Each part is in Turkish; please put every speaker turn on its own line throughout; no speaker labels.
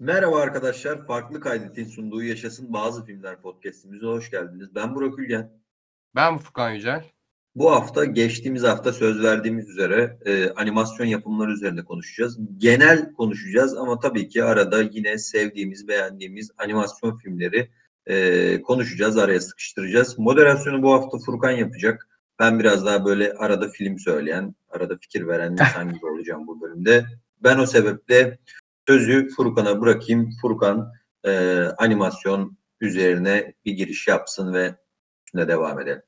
Merhaba arkadaşlar. Farklı Kaydet'in sunduğu Yaşasın Bazı Filmler podcastimize hoş geldiniz. Ben Burak Ülgen.
Ben Furkan Yücel.
Bu hafta geçtiğimiz hafta söz verdiğimiz üzere e, animasyon yapımları üzerinde konuşacağız. Genel konuşacağız ama tabii ki arada yine sevdiğimiz, beğendiğimiz animasyon filmleri e, konuşacağız, araya sıkıştıracağız. Moderasyonu bu hafta Furkan yapacak. Ben biraz daha böyle arada film söyleyen, arada fikir veren insan gibi olacağım bu bölümde. Ben o sebeple sözü Furkan'a bırakayım. Furkan e, animasyon üzerine bir giriş yapsın ve üstüne devam edelim.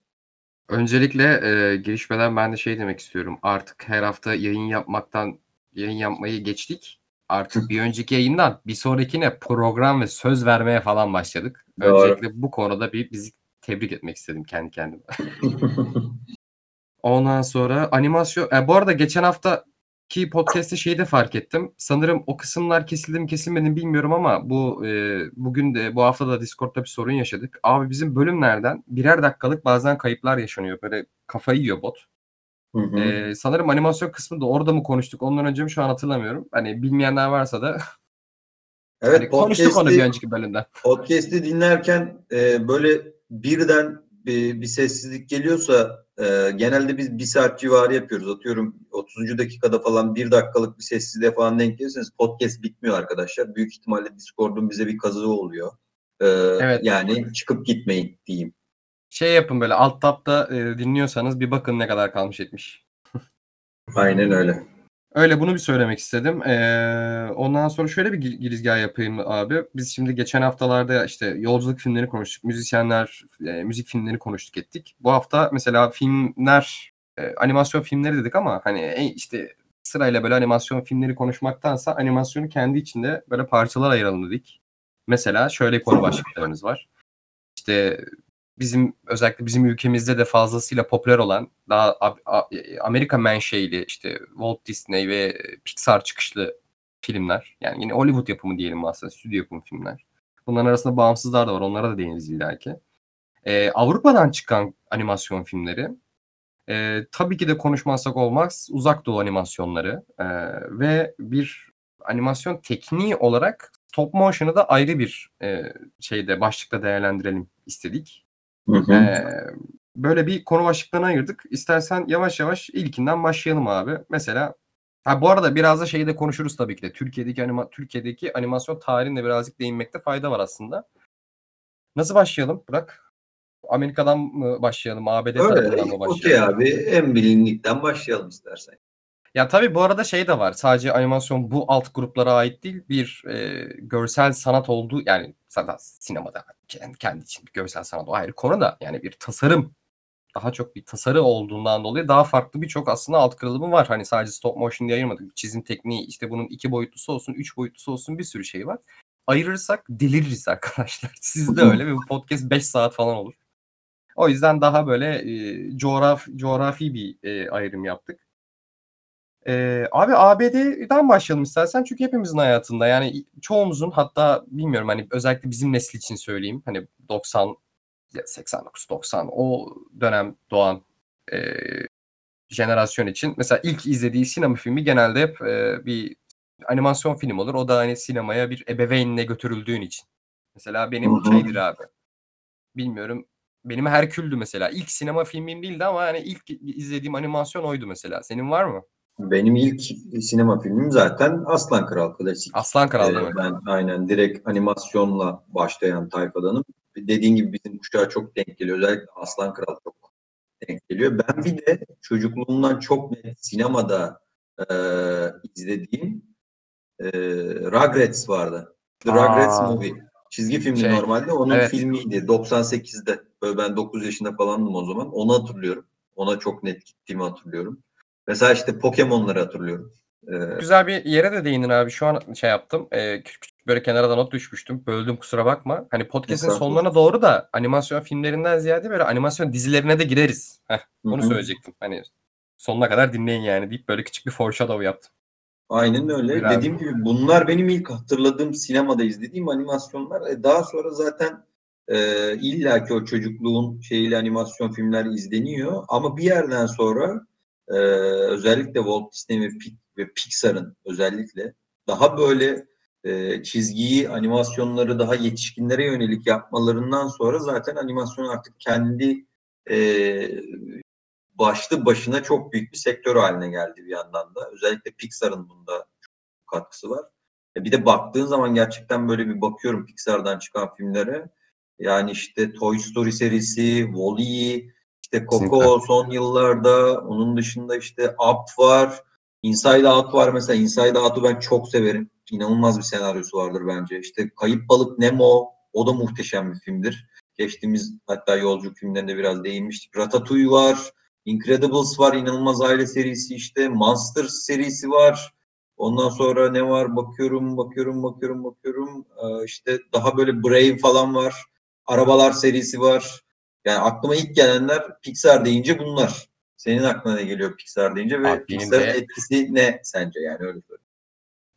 Öncelikle e, girişmeden ben de şey demek istiyorum. Artık her hafta yayın yapmaktan yayın yapmayı geçtik. Artık bir önceki yayından bir sonrakine program ve söz vermeye falan başladık.
Doğru.
Öncelikle bu konuda bir bizi tebrik etmek istedim kendi kendime. Ondan sonra animasyon... E, bu arada geçen hafta ki podcast'te şeyi de fark ettim. Sanırım o kısımlar kesildi mi kesilmedi mi bilmiyorum ama bu e, bugün de bu hafta da Discord'da bir sorun yaşadık. Abi bizim bölümlerden birer dakikalık bazen kayıplar yaşanıyor. Böyle kafayı yiyor bot.
Hı hı.
E, sanırım animasyon kısmı da orada mı konuştuk? Ondan önce mi şu an hatırlamıyorum. Hani bilmeyenler varsa da
evet,
hani konuştuk onu bir önceki bölümden.
Podcast'i dinlerken e, böyle birden bir, bir sessizlik geliyorsa e, genelde biz bir saat civarı yapıyoruz. Atıyorum 30. dakikada falan bir dakikalık bir sessizliğe falan denk gelirseniz podcast bitmiyor arkadaşlar. Büyük ihtimalle Discord'un bize bir kazığı oluyor. E,
Evet.
Yani çıkıp gitmeyin diyeyim.
Şey yapın böyle alt tabda e, dinliyorsanız bir bakın ne kadar kalmış etmiş.
Aynen öyle.
Öyle bunu bir söylemek istedim. Ee, ondan sonra şöyle bir gir- girizgah yapayım abi. Biz şimdi geçen haftalarda işte yolculuk filmleri konuştuk. Müzisyenler, e, müzik filmleri konuştuk ettik. Bu hafta mesela filmler, e, animasyon filmleri dedik ama hani e, işte sırayla böyle animasyon filmleri konuşmaktansa animasyonu kendi içinde böyle parçalar ayıralım dedik. Mesela şöyle konu başlıklarımız var. İşte bizim özellikle bizim ülkemizde de fazlasıyla popüler olan daha Amerika menşeili işte Walt Disney ve Pixar çıkışlı filmler. Yani yine Hollywood yapımı diyelim aslında stüdyo yapımı filmler. Bunların arasında bağımsızlar da var. Onlara da değiniriz illaki. Ee, Avrupa'dan çıkan animasyon filmleri. Ee, tabii ki de konuşmazsak olmaz. Uzak Doğu animasyonları. Ee, ve bir animasyon tekniği olarak stop motion'ı da ayrı bir e, şeyde başlıkta değerlendirelim istedik.
Hı hı.
Ee, böyle bir konu başlıklarına ayırdık. İstersen yavaş yavaş ilkinden başlayalım abi. Mesela ha bu arada biraz da şeyi de konuşuruz tabii ki de. Türkiye'deki anima Türkiye'deki animasyon tarihine birazcık değinmekte fayda var aslında. Nasıl başlayalım Burak? Amerika'dan mı başlayalım? ABD
Öyle.
tarafından mı
Okey
başlayalım?
abi. En bilinlikten başlayalım istersen.
Ya tabii bu arada şey de var. Sadece animasyon bu alt gruplara ait değil. Bir e, görsel sanat olduğu yani zaten sinemada kendi, kendi için bir görsel sanat o ayrı konu da yani bir tasarım daha çok bir tasarı olduğundan dolayı daha farklı birçok aslında alt kırılımı var. Hani sadece stop motion diye ayırmadık. Çizim tekniği işte bunun iki boyutlusu olsun, üç boyutlusu olsun bir sürü şey var. Ayırırsak deliririz arkadaşlar. Siz de öyle ve bu podcast 5 saat falan olur. O yüzden daha böyle e, coğraf, coğrafi bir e, ayrım yaptık. Ee, abi ABD'den başlayalım istersen çünkü hepimizin hayatında yani çoğumuzun hatta bilmiyorum hani özellikle bizim nesil için söyleyeyim hani 90 ya 89 90 o dönem doğan e, jenerasyon için mesela ilk izlediği sinema filmi genelde hep e, bir animasyon film olur. O da hani sinemaya bir ebeveynle götürüldüğün için. Mesela benim şeydir abi. Bilmiyorum. Benim Herkül'dü mesela. İlk sinema filmim değildi ama hani ilk izlediğim animasyon oydu mesela. Senin var mı?
Benim ilk sinema filmim zaten Aslan Kral klasik.
Aslan Kral
Ee, ben aynen direkt animasyonla başlayan tayfadanım. Dediğin gibi bizim kuşağa çok denk geliyor. Özellikle Aslan Kral çok denk geliyor. Ben bir de çocukluğumdan çok net sinemada e, izlediğim e, Rugrats vardı. The Rugrats
Aa.
Movie. Çizgi filmdi
Şey,
normalde. Onun
evet.
filmiydi. 98'de. Böyle ben 9 yaşında falandım o zaman. Onu hatırlıyorum. Ona çok net gittiğimi hatırlıyorum. Mesela işte Pokemon'ları hatırlıyorum. Ee,
Güzel bir yere de değindin abi. Şu an şey yaptım. Ee, küçük küçük böyle kenara da not düşmüştüm. Böldüm kusura bakma. Hani podcast'in
Estağfurullah.
sonlarına doğru da animasyon filmlerinden ziyade böyle animasyon dizilerine de gireriz. Heh, onu
hı.
söyleyecektim. Hani sonuna kadar dinleyin yani deyip böyle küçük bir foreshadow yaptım.
Aynen öyle.
Buyur abi.
Dediğim gibi bunlar benim ilk hatırladığım sinemada izlediğim animasyonlar. E, daha sonra zaten e, illaki o çocukluğun şeyiyle animasyon filmler izleniyor. Ama bir yerden sonra e, özellikle Walt Disney ve, ve Pixar'ın özellikle daha böyle e, çizgiyi, animasyonları daha yetişkinlere yönelik yapmalarından sonra zaten animasyon artık kendi e, başlı başına çok büyük bir sektör haline geldi bir yandan da. Özellikle Pixar'ın bunda katkısı var. E, bir de baktığın zaman gerçekten böyle bir bakıyorum Pixar'dan çıkan filmlere. Yani işte Toy Story serisi, Wall-E, işte Coco son yıllarda, onun dışında işte Up var, Inside Out var mesela. Inside Out'u ben çok severim. İnanılmaz bir senaryosu vardır bence. İşte Kayıp Balık Nemo, o da muhteşem bir filmdir. Geçtiğimiz hatta yolculuk filmlerinde biraz değinmiştik. Ratatouille var, Incredibles var, İnanılmaz Aile serisi işte, Monsters serisi var. Ondan sonra ne var? Bakıyorum, bakıyorum, bakıyorum, bakıyorum. Ee, işte daha böyle Brave falan var. Arabalar serisi var. Yani aklıma ilk gelenler Pixar deyince bunlar. Senin aklına ne geliyor Pixar deyince ve
Abi
Pixar'ın
de-
etkisi ne sence yani öyle söyleyeyim.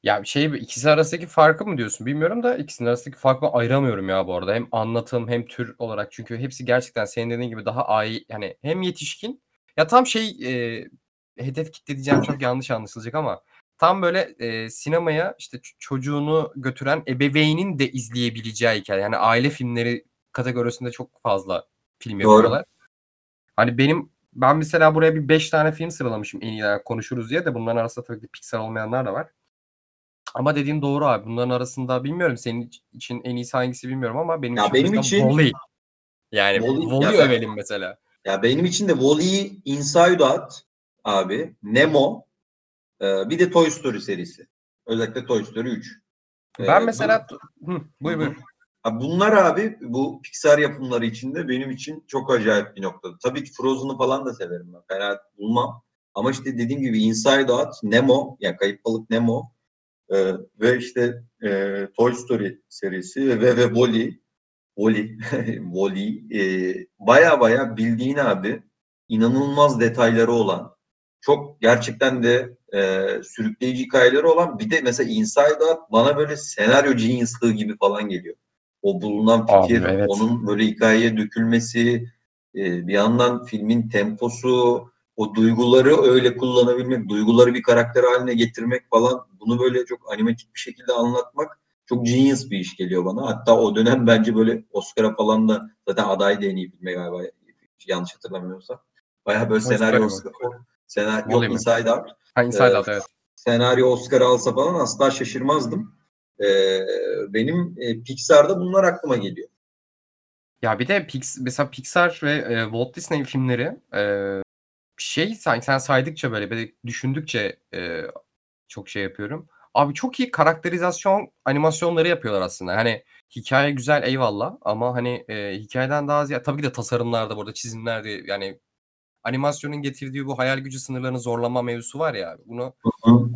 Ya şey ikisi arasındaki farkı mı diyorsun bilmiyorum da ikisinin arasındaki farkı ayıramıyorum ya bu arada. Hem anlatım hem tür olarak çünkü hepsi gerçekten senin dediğin gibi daha ay yani hem yetişkin ya tam şey e, hedef kitle diyeceğim çok yanlış anlaşılacak ama tam böyle e, sinemaya işte çocuğunu götüren ebeveynin de izleyebileceği hikaye. Yani aile filmleri kategorisinde çok fazla film
Doğru.
yapıyorlar. Hani benim ben mesela buraya bir 5 tane film sıralamışım en iyiler konuşuruz diye de bunların arasında tabii ki Pixar olmayanlar da var. Ama dediğin doğru abi. Bunların arasında bilmiyorum senin için en iyisi hangisi bilmiyorum ama benim
Ya
için
benim için-
Wall-E. Yani
Wall-E- Ya
övelim mesela.
Ya benim için de Wall-E, Inside Out abi, Nemo, e, bir de Toy Story serisi. Özellikle Toy Story 3.
Ben
Ee,
mesela Hı, buyur
Hı hı.
buyur.
Bunlar abi bu Pixar yapımları içinde benim için çok acayip bir noktada. Tabii ki Frozen'ı falan da severim ben. Fena bulmam. Ama işte dediğim gibi Inside Out, Nemo, yani Kayıp Balık Nemo e, ve işte e, Toy Story serisi ve ve Wall-E, Wall-E e, baya baya bildiğin abi inanılmaz detayları olan çok gerçekten de e, sürükleyici hikayeleri olan bir de mesela Inside Out bana böyle senaryo genius'lığı gibi falan geliyor. O bulunan
Abi,
fikir,
evet.
onun böyle hikayeye dökülmesi, e, bir yandan filmin temposu, o duyguları öyle kullanabilmek, duyguları bir karakter haline getirmek falan bunu böyle çok animatik bir şekilde anlatmak çok genius bir iş geliyor bana. Hatta o dönem bence böyle Oscar'a falan da zaten aday da en iyi filme galiba yanlış hatırlamıyorsam. Bayağı böyle senaryo Oscar, senaryo yok? Inside Out.
Ha Inside
Ee,
Out evet.
Senaryo Oscar alsa falan asla şaşırmazdım. Ee, benim e, Pixar'da bunlar aklıma geliyor.
Ya bir de Pix, mesela Pixar ve e, Walt Disney filmleri e, şey sen, sen saydıkça böyle, böyle düşündükçe e, çok şey yapıyorum. Abi çok iyi karakterizasyon animasyonları yapıyorlar aslında. Hani hikaye güzel eyvallah ama hani e, hikayeden daha ziyade tabii ki de tasarımlarda burada çizimlerde yani animasyonun getirdiği bu hayal gücü sınırlarını zorlama mevzusu var ya. Bunu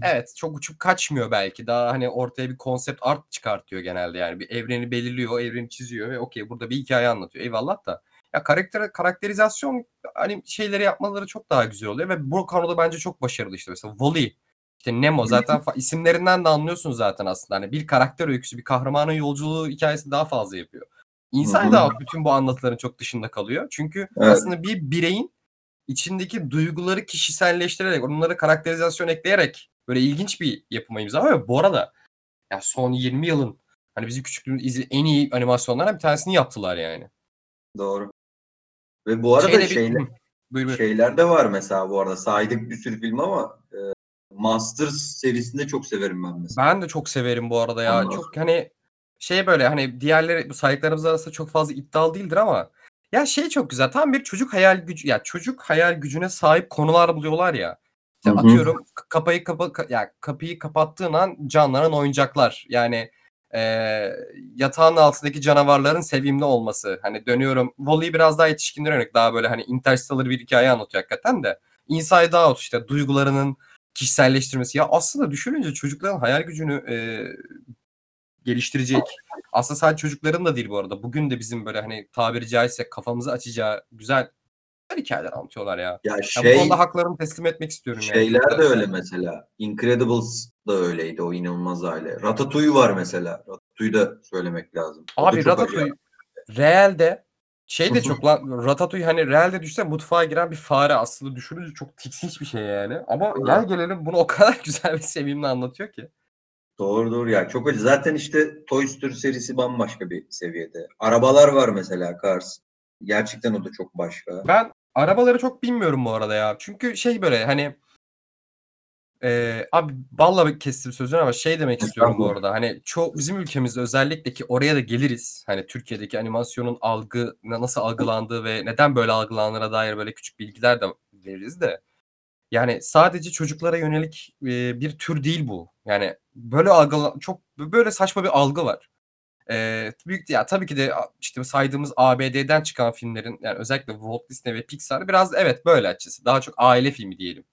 Evet, çok uçup kaçmıyor belki. Daha hani ortaya bir konsept art çıkartıyor genelde yani. Bir evreni belirliyor, evreni çiziyor ve okey burada bir hikaye anlatıyor. Eyvallah da. Ya karakter karakterizasyon hani şeyleri yapmaları çok daha güzel oluyor ve bu konuda bence çok başarılı işte. Mesela Wall-E, işte Nemo zaten isimlerinden de anlıyorsun zaten aslında. Hani bir karakter öyküsü, bir kahramanın yolculuğu hikayesi daha fazla yapıyor.
Hı.
Out bütün bu anlatıların çok dışında kalıyor. Çünkü
Evet.
aslında bir bireyin içindeki duyguları kişiselleştirerek, onlara karakterizasyon ekleyerek böyle ilginç bir yapıma imza. Ve Bu arada ya son 20 yılın hani bizim küçüklüğümüz izle en iyi animasyonlardan bir tanesini yaptılar yani.
Doğru. Ve bu arada
Şeyle bir-
şeyler,
Hı, buyur buyur.
şeyler de var mesela bu arada. Saydık bir sürü film ama e, Masters serisini de çok severim ben mesela.
Ben de çok severim bu arada ya.
Ondan
Çok hani şey böyle hani diğerleri bu saydıklarımız arasında çok fazla iddialı değildir ama ya şey çok güzel. Tam bir çocuk hayal gücü ya çocuk hayal gücüne sahip konular buluyorlar ya. İşte
Hı hı.
atıyorum kapıyı kapa ka- ya kapıyı kapattığın an canlanan oyuncaklar. Yani eee, yatağın altındaki canavarların sevimli olması. Hani dönüyorum. Wall-E biraz daha yetişkinlere yönelik. Daha böyle hani Interstellar bir hikaye anlatıyor hakikaten de. Inside Out işte duygularının kişiselleştirmesi. Ya aslında düşününce çocukların hayal gücünü eee, geliştirecek. Aslında sadece çocukların da değil bu arada. Bugün de bizim böyle hani tabiri caizse kafamızı açacağı güzel güzel hikayeler anlatıyorlar ya.
Ya
Ya bu
şey
konuda haklarını teslim etmek istiyorum yani.
şeyler
Çok
de öyle mesela. Incredibles da öyleydi o inanılmaz aile. Ratatouille var mesela. Ratatouille'u da söylemek lazım.
Abi Ratatouille realde şey de çok lan Ratatouille hani realde düşse mutfağa giren bir fare aslında düşününce çok tiksinç bir şey yani. Ama gel gelelim bunu o kadar güzel ve sevimli anlatıyor ki.
Doğru doğru ya çok acı. Zaten işte Toy Story serisi bambaşka bir seviyede. Arabalar var mesela Cars. Gerçekten o da çok başka.
Ben arabaları çok bilmiyorum bu arada ya. Çünkü şey böyle hani Eee, abi balla kestim sözünü ama şey demek istiyorum bu arada. Hani çoğu bizim ülkemizde özellikle ki oraya da geliriz. Hani Türkiye'deki animasyonun algı nasıl algılandığı ve neden böyle algılandığına dair böyle küçük bilgiler de veririz de. Yani sadece çocuklara yönelik eee, bir tür değil bu. Yani böyle algıla çok böyle saçma bir algı var. Eee, büyük ya tabii ki de işte saydığımız ABD'den çıkan filmlerin yani özellikle Walt Disney ve Pixar biraz evet böyle açısı. Daha çok aile filmi diyelim.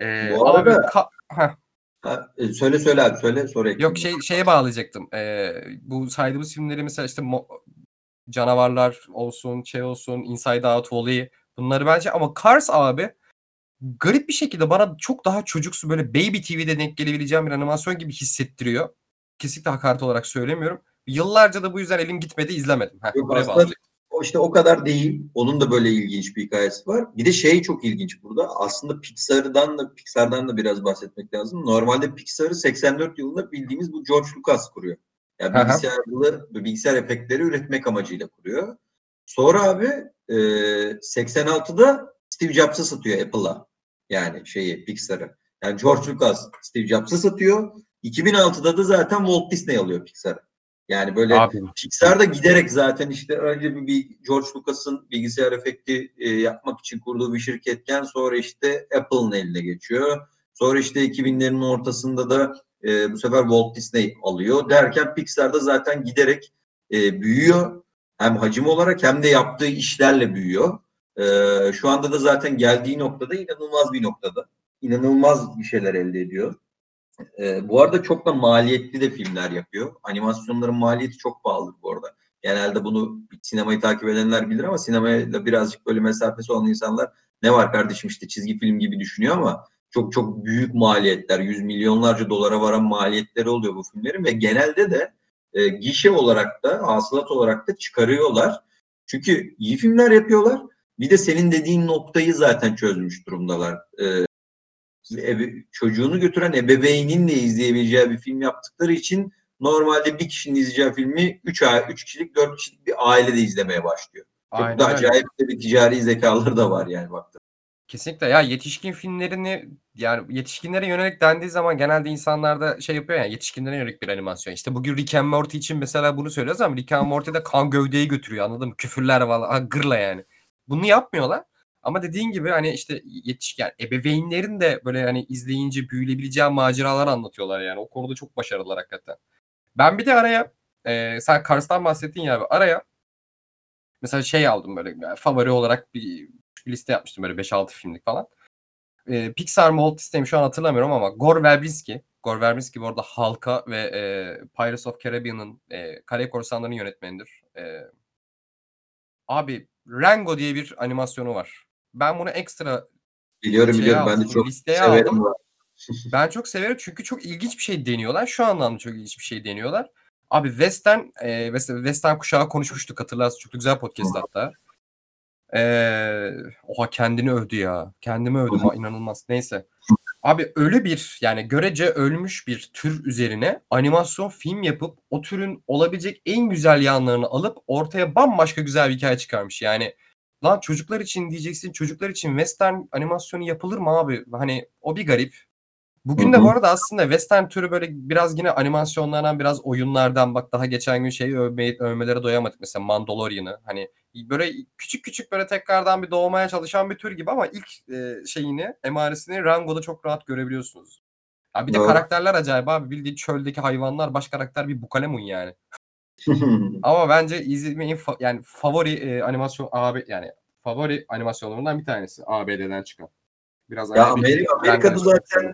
Eee,
Bu
abi
arada-
ka- Heh.
Ha, e, söyle söyle abi söyle sonra.
Yok şey şeye bağlayacaktım. Eee, bu saydığımız filmleri mesela işte mo- canavarlar olsun, şey olsun, Inside Out, Wall-E bunları bence ama Cars abi garip bir şekilde bana çok daha çocuksu böyle Baby TV'de denk gelebileceğim bir animasyon gibi hissettiriyor. Kesinlikle hakaret olarak söylemiyorum. Yıllarca da bu yüzden elim gitmedi izlemedim. Heh,
Yok, aslında- işte o kadar değil. Onun da böyle ilginç bir hikayesi var. Bir de şey çok ilginç burada. Aslında Pixar'dan da Pixar'dan da biraz bahsetmek lazım. Normalde Pixar'ı 84 yılında bildiğimiz bu George Lucas kuruyor. Yani bilgisayarlı bilgisayar efektleri üretmek amacıyla kuruyor. Sonra abi e, 86'da Steve Jobs'a satıyor Apple'a. Yani şeyi Pixar'ı. Yani George Lucas Steve Jobs'a satıyor. 2006'da da zaten Walt Disney alıyor Pixar'ı. Yani böyle
Abi
Pixar da giderek zaten işte önce bir, bir George Lucas'ın bilgisayar efekti e, yapmak için kurduğu bir şirketken sonra işte Apple'ın eline geçiyor. Sonra işte 2000'lerin ortasında da e, bu sefer Walt Disney alıyor. Derken Pixar da zaten giderek e, büyüyor. Hem hacim olarak hem de yaptığı işlerle büyüyor. E, şu anda da zaten geldiği noktada inanılmaz bir noktada. İnanılmaz bir şeyler elde ediyor. E, bu arada çok da maliyetli de filmler yapıyor. Animasyonların maliyeti çok pahalı bu arada. Genelde bunu sinemayı takip edenler bilir ama sinemaya birazcık böyle mesafesi olan insanlar ne var kardeşim işte çizgi film gibi düşünüyor ama çok çok büyük maliyetler, yüz milyonlarca dolara varan maliyetleri oluyor bu filmlerin ve genelde de e, gişe olarak da, hasılat olarak da çıkarıyorlar. Çünkü iyi filmler yapıyorlar. Bir de senin dediğin noktayı zaten çözmüş durumdalar. E, ebe- çocuğunu götüren ebeveynin de izleyebileceği bir film yaptıkları için normalde bir kişinin izleyeceği filmi 3 ay 3 kişilik 4 kişilik bir aile de izlemeye başlıyor. Çok da acayip de bir ticari zekaları da var yani baktığında.
Kesinlikle ya yetişkin filmlerini yani yetişkinlere yönelik dendiği zaman genelde insanlar da şey yapıyor ya yetişkinlere yönelik bir animasyon. İşte bugün Rick and Morty için mesela bunu söylüyoruz ama Rick and Morty'de kan gövdeyi götürüyor anladın mı? Küfürler ha, gırla yani. Bunu yapmıyorlar. Ama dediğin gibi hani işte yetişkin ebeveynlerin de böyle hani izleyince büyülebileceği maceralar anlatıyorlar yani. O konuda çok başarılılar hakikaten. Ben bir de araya e, sen Cars'tan bahsettin ya abi araya mesela şey aldım böyle yani favori olarak bir bir liste yapmıştım böyle 5-6 filmlik falan. Ee, Pixar mı Walt Disney mi şu an hatırlamıyorum ama Gore Verbinski. Gore Verbinski bu arada Halka ve e, Pirates of Caribbean'ın e, Kare Korsanları'nın yönetmenidir. E, abi Rango diye bir animasyonu var. Ben bunu ekstra
Biliyorum
Şeye
biliyorum ben de
aldım,
çok
listeye
severim.
aldım. ben çok severim çünkü çok ilginç bir şey deniyorlar. Şu anlamda çok ilginç bir şey deniyorlar. Abi Western, e, West- Western kuşağı konuşmuştuk hatırlarsın. Çok güzel podcast hatta. Ee, oha kendini övdü ya. Kendimi övdüm ha, inanılmaz. Neyse. Abi öyle bir yani görece ölmüş bir tür üzerine animasyon film yapıp o türün olabilecek en güzel yanlarını alıp ortaya bambaşka güzel bir hikaye çıkarmış. Yani lan çocuklar için diyeceksin çocuklar için western animasyonu yapılır mı abi? Hani o bir garip. Bugün de bu arada aslında western türü böyle biraz yine animasyonlardan biraz oyunlardan bak daha geçen gün şeyi övmeye, övmelere doyamadık mesela Mandalorian'ı. Hani böyle küçük küçük böyle tekrardan bir doğmaya çalışan bir tür gibi ama ilk e, şeyini emaresini Rango'da çok rahat görebiliyorsunuz. Ya bir de
Doğru.
karakterler acayip abi bildiğin çöldeki hayvanlar baş karakter bir bukalemun yani. Ama bence izlemeyin fa- yani favori e, animasyon AB yani favori animasyonlarından bir tanesi ABD'den çıkan. Biraz
ya
hani
Amerika, Amerika'da zaten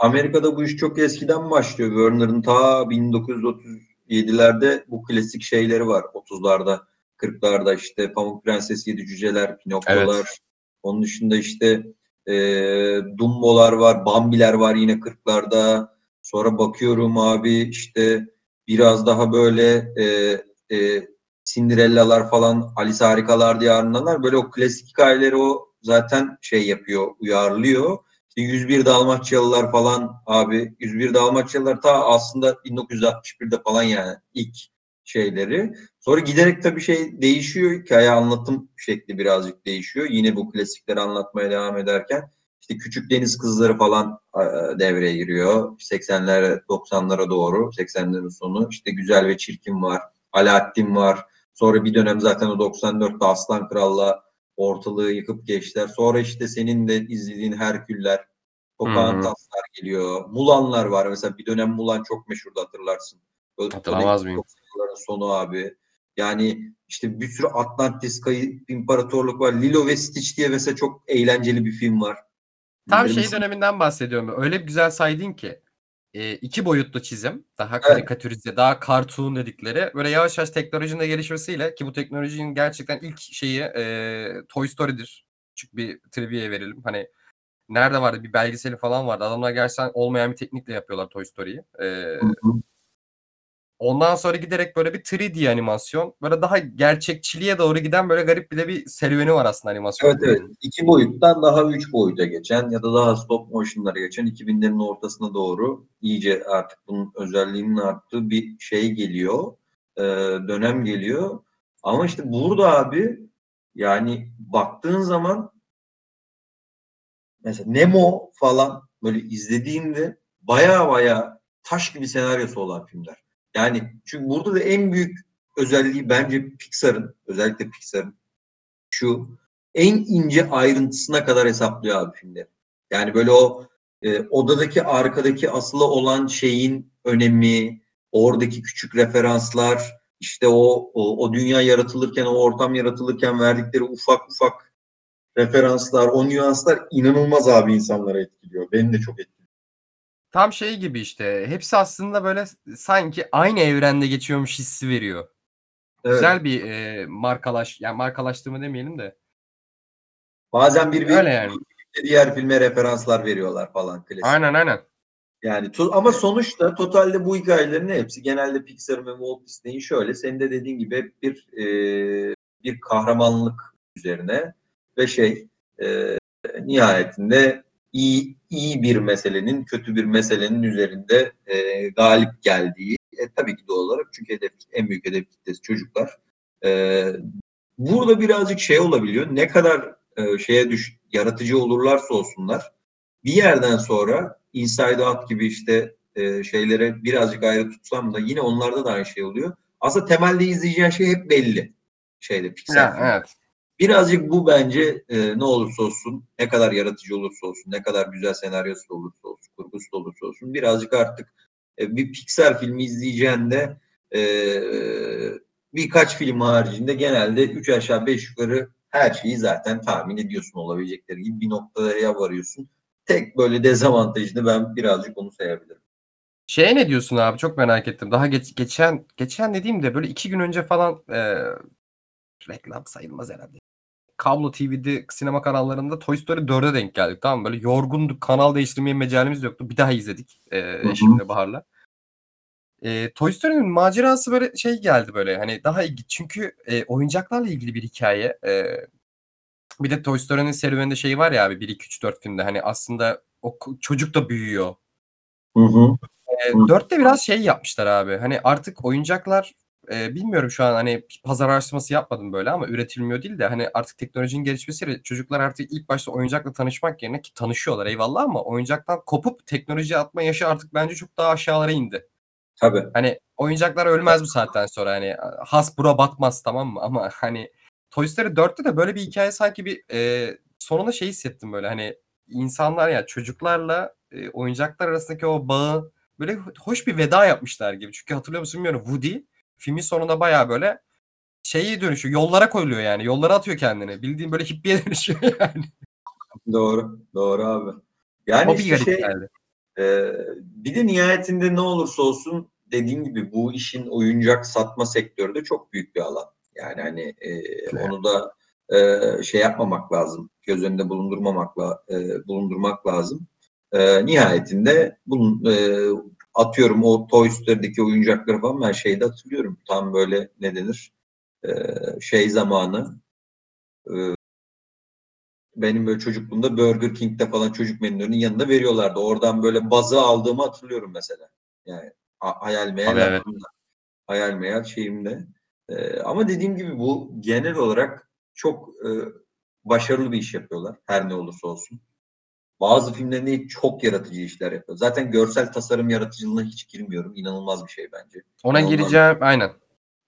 Amerika'da bu iş çok eskiden başlıyor. Warner'ın ta 1937'lerde bu klasik şeyleri var. 30'larda, 40'larda işte Pamuk Prenses, Yedi Cüceler, Pinokyo'lar.
Evet.
Onun dışında işte e, Dumbo'lar var, Bambi'ler var yine 40'larda. Sonra bakıyorum abi işte biraz daha böyle e, e, Cinderella'lar falan, Alice Harikalar Diyarındalar. Böyle o klasik hikayeleri o zaten şey yapıyor, uyarlıyor. İşte 101 Dalmaçyalılar falan abi 101 Dalmaçyalılar ta aslında 1961'de falan yani ilk şeyleri. Sonra giderek tabii şey değişiyor. Hikaye anlatım şekli birazcık değişiyor. Yine bu klasikleri anlatmaya devam ederken işte Küçük Deniz Kızları falan devreye giriyor. 80'lere 90'lara doğru 80'lerin sonu işte Güzel ve Çirkin var. Alaaddin var. Sonra bir dönem zaten o 94'te Aslan Kral'la ortalığı yıkıp geçtiler. Sonra işte senin de izlediğin Herküller, Pocahontas'lar geliyor. Mulanlar var. Mesela bir dönem Mulan çok meşhurdu hatırlarsın. Böyle
Hatırlamaz mıyım?
90'ların sonu abi. Yani işte bir sürü Atlantis Kayıp İmparatorluk var. Lilo ve Stitch diye mesela çok eğlenceli bir film var.
Tam
Benim-
şey döneminden bahsediyorum. Öyle bir güzel saydın ki. E, iki boyutlu çizim. Daha karikatürize, daha cartoon dedikleri. Böyle yavaş yavaş teknolojinin de gelişmesiyle ki bu teknolojinin gerçekten ilk şeyi e, Toy Story'dir. Küçük bir trivia verelim. Hani nerede vardı bir belgeseli falan vardı. Adamlar gerçekten olmayan bir teknikle yapıyorlar Toy Story'yi. E. ondan sonra giderek böyle bir 3D animasyon. Böyle daha gerçekçiliğe doğru giden böyle garip bir de bir serüveni var aslında animasyon.
Evet evet. İki boyuttan daha üç boyuta geçen ya da daha stop motion'lara geçen 2000'lerin ortasına doğru iyice artık bunun özelliğinin arttığı bir şey geliyor. Ee, dönem geliyor. Ama işte burada abi yani baktığın zaman mesela Nemo falan böyle izlediğinde baya baya taş gibi senaryosu olan filmler. Yani çünkü burada da en büyük özelliği bence Pixar'ın özellikle Pixar'ın şu en ince ayrıntısına kadar hesaplıyor abi filmleri. Yani böyle o e, odadaki arkadaki asılı olan şeyin önemi, oradaki küçük referanslar, işte o, o o dünya yaratılırken, o ortam yaratılırken verdikleri ufak ufak referanslar, o nüanslar inanılmaz abi insanları etkiliyor. Beni de çok etkiliyor.
Tam şey gibi işte. Hepsi aslında böyle sanki aynı evrende geçiyormuş hissi veriyor.
Evet.
Güzel bir e, markalaş, yani markalaştırma demeyelim de.
Bazen
Öyle
birbirine
yani.
diğer filme referanslar veriyorlar falan klasik.
Aynen aynen.
Yani ama sonuçta totalde bu hikayelerin hepsi genelde Pixar'ın ve Walt Disney'in şöyle senin de dediğin gibi hep bir e, bir kahramanlık üzerine ve şey e, nihayetinde iyi iyi bir meselenin kötü bir meselenin üzerinde e, galip geldiği e, tabii ki doğal olarak çünkü hedef en büyük hedef kitlesi çocuklar. E, burada birazcık şey olabiliyor. Ne kadar e, şeye düş yaratıcı olurlarsa olsunlar bir yerden sonra Inside Out gibi işte e, şeylere birazcık ayrı tutsam da yine onlarda da aynı şey oluyor. Aslında temelde izleyeceğin şey hep belli. Şeyde Pixar.
Ya, evet.
Birazcık bu bence e, ne olursa olsun, ne kadar yaratıcı olursa olsun, ne kadar güzel senaryosu da olursa olsun, kurgusu da olursa olsun birazcık artık e, bir Pixar filmi izleyeceğinde e, birkaç film haricinde genelde 3 aşağı 5 yukarı her şeyi zaten tahmin ediyorsun olabilecekleri gibi bir noktaya varıyorsun. Tek böyle dezavantajını ben birazcık onu sayabilirim.
Şeye ne diyorsun abi? Çok merak ettim. Daha geç, geçen geçen dediğimde böyle iki gün önce falan e, reklam sayılmaz herhalde. Kablo TV'de sinema kanallarında Toy Story 4'e denk geldik. Tamam mı? Böyle yorgunduk. Kanal değiştirmeye mecalimiz yoktu. Bir daha izledik e, eşimle Bahar'la. E, Toy Story'nin macerası böyle şey geldi böyle hani daha ilginç. Çünkü e, oyuncaklarla ilgili bir hikaye. E, bir de Toy Story'nin serüveninde şey var ya abi 1 2 3 4 filmde hani aslında o çocuk da büyüyor.
Hı hı.
E,
Hı.
Dörtte biraz şey yapmışlar abi. Hani artık oyuncaklar e, bilmiyorum şu an hani pazar araştırması yapmadım böyle ama üretilmiyor değil de hani artık teknolojinin gelişmesiyle çocuklar artık ilk başta oyuncakla tanışmak yerine ki tanışıyorlar eyvallah ama oyuncaktan kopup teknolojiye atma yaşı artık bence çok daha aşağılara indi.
Tabii.
Hani oyuncaklar ölmez bu saatten sonra hani Hasbro batmaz tamam mı ama hani Toy Story 4'te de böyle bir hikaye sanki bir e, sonunda şey hissettim böyle hani insanlar ya çocuklarla e, oyuncaklar arasındaki o bağı böyle hoş bir veda yapmışlar gibi. Çünkü hatırlıyor musun bilmiyorum Woody filmin sonunda bayağı böyle şeyi dönüşüyor. Yollara koyuluyor yani. Yollara atıyor kendini. Bildiğin böyle hippiye dönüşüyor yani.
Doğru. Doğru abi. Yani
o bir
işte şey,
geldi.
Ee, bir de nihayetinde ne olursa olsun dediğin gibi bu işin oyuncak satma sektörü de çok büyük bir alan. Yani hani e, onu da e, şey yapmamak lazım. Göz önünde bulundurmamakla e, bulundurmak lazım. E, nihayetinde bunun e, atıyorum o Toy Story'deki oyuncakları falan ben şeyde hatırlıyorum. Tam böyle ne denir? E, şey zamanı e, benim böyle çocukluğumda Burger King'de falan çocuk menülerinin yanında veriyorlardı. Oradan böyle bazı aldığımı hatırlıyorum mesela. Yani hayal meyal
Abi evet.
Hayal meyal şeyimde. Ee, ama dediğim gibi bu genel olarak çok e, başarılı bir iş yapıyorlar. Her ne olursa olsun. Bazı filmlerinde çok yaratıcı işler yapıyor. Zaten görsel tasarım yaratıcılığına hiç girmiyorum. İnanılmaz bir şey bence.
Ona
İnanılmaz.
gireceğim aynen.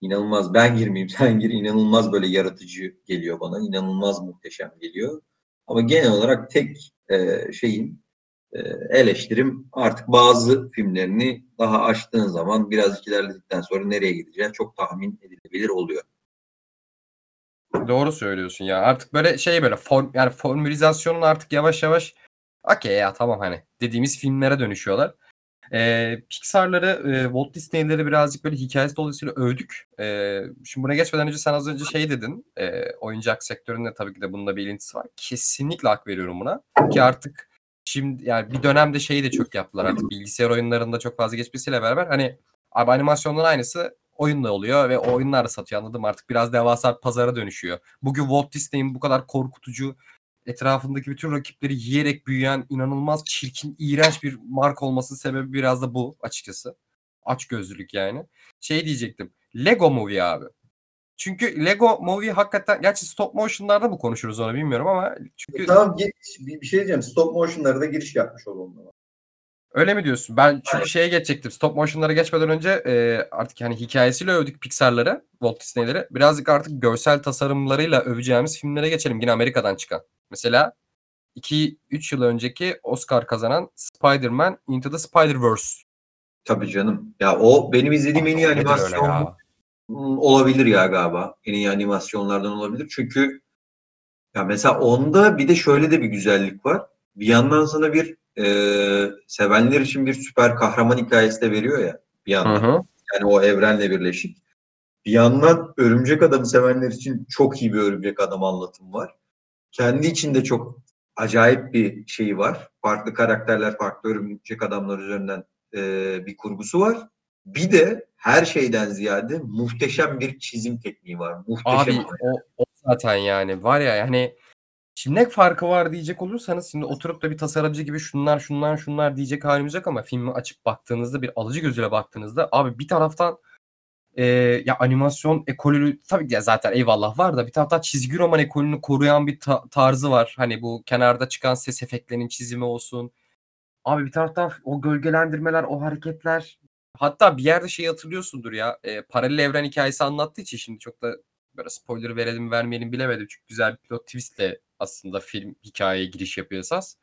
İnanılmaz. Ben girmeyeyim, sen gir. İnanılmaz böyle yaratıcı geliyor bana. İnanılmaz muhteşem geliyor. Ama genel olarak tek e, şeyim e, eleştirim artık bazı filmlerini daha açtığın zaman biraz ilerledikten sonra nereye gideceği çok tahmin edilebilir oluyor.
Doğru söylüyorsun ya. Artık böyle şey böyle form yani formülizasyonun artık yavaş yavaş okey ya tamam hani dediğimiz filmlere dönüşüyorlar. Ee, Pixar'ları, e, Walt Disney'leri birazcık böyle hikayesi dolayısıyla övdük. Ee, şimdi buna geçmeden önce sen az önce şey dedin. E, oyuncak sektöründe tabii ki de bununla bir ilintisi var. Kesinlikle hak veriyorum buna. Ki artık şimdi yani bir dönemde şeyi de çok yaptılar artık bilgisayar oyunlarında çok fazla geçmesiyle beraber hani abi animasyonların aynısı oyunla oluyor ve oyunlar satıyor anladım artık biraz devasa pazara dönüşüyor. Bugün Walt Disney'in bu kadar korkutucu etrafındaki bütün rakipleri yiyerek büyüyen inanılmaz çirkin, iğrenç bir marka olmasının sebebi biraz da bu açıkçası. Aç gözlülük yani. Şey diyecektim. Lego Movie abi. Çünkü Lego Movie hakikaten gerçi stop motion'larda mı konuşuruz onu bilmiyorum ama çünkü
Tamam bir, bir şey diyeceğim. Stop motion'lara da giriş yapmış olalım.
öyle mi diyorsun? Ben çünkü şeye geçecektim. Stop motion'lara geçmeden önce e, artık hani hikayesiyle övdük Pixar'ları, Walt Disney'leri. Birazcık artık görsel tasarımlarıyla öveceğimiz filmlere geçelim. Yine Amerika'dan çıkan. Mesela 2-3 yıl önceki Oscar kazanan Spider-Man Into the Spider-Verse.
Tabii canım. Ya o benim izlediğim en iyi animasyon
ya?
Hmm, olabilir ya galiba. En iyi animasyonlardan olabilir. Çünkü ya mesela onda bir de şöyle de bir güzellik var. Bir yandan sana bir e, sevenler için bir süper kahraman hikayesi de veriyor ya bir
Hı
yandan.
hı.
Yani o evrenle birleşik. Bir yandan Örümcek Adam'ı sevenler için çok iyi bir Örümcek Adam anlatımı var. Kendi içinde çok acayip bir şeyi var. Farklı karakterler, farklı Örümcek Adamlar üzerinden e, bir kurgusu var. Bir de her şeyden ziyade muhteşem bir çizim tekniği var. Muhteşem.
Abi o, o zaten yani var ya yani şimdi ne farkı var diyecek olursanız şimdi oturup da bir tasarımcı gibi şunlar şunlar şunlar diyecek halimiz yok ama filmi açıp baktığınızda bir alıcı gözüyle baktığınızda abi bir taraftan e, ya animasyon ekolü tabii ki zaten eyvallah var da bir taraftan çizgi roman ekolünü koruyan bir ta- tarzı var. Hani bu kenarda çıkan ses efektlerinin çizimi olsun. Abi bir taraftan o gölgelendirmeler, o hareketler hatta bir yerde şey hatırlıyorsundur ya e, paralel evren hikayesi anlattığı için şimdi çok da böyle spoiler verelim vermeyelim bilemedim. Çünkü güzel bir plot twistle aslında film hikayeye giriş yapıyor esas.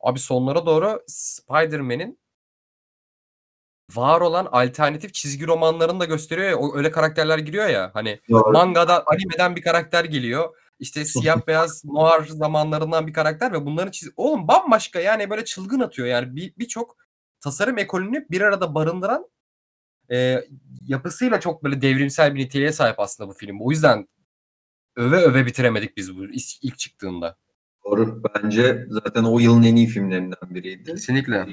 Abi sonlara doğru Spider-Man'in var olan alternatif çizgi romanlarını da gösteriyor ya. O öyle karakterler giriyor ya. Hani
Doğru.
mangada animeden bir karakter geliyor. İşte siyah beyaz noir zamanlarından bir karakter ve bunların çiz oğlum bambaşka yani böyle çılgın atıyor yani bir birçok tasarım ekolünü bir arada barındıran e, yapısıyla çok böyle devrimsel bir niteliğe sahip aslında bu film. O yüzden öve öve bitiremedik biz bu ilk ilk çıktığında.
Doğru. Bence zaten o yılın en iyi filmlerinden biriydi.
Kesinlikle.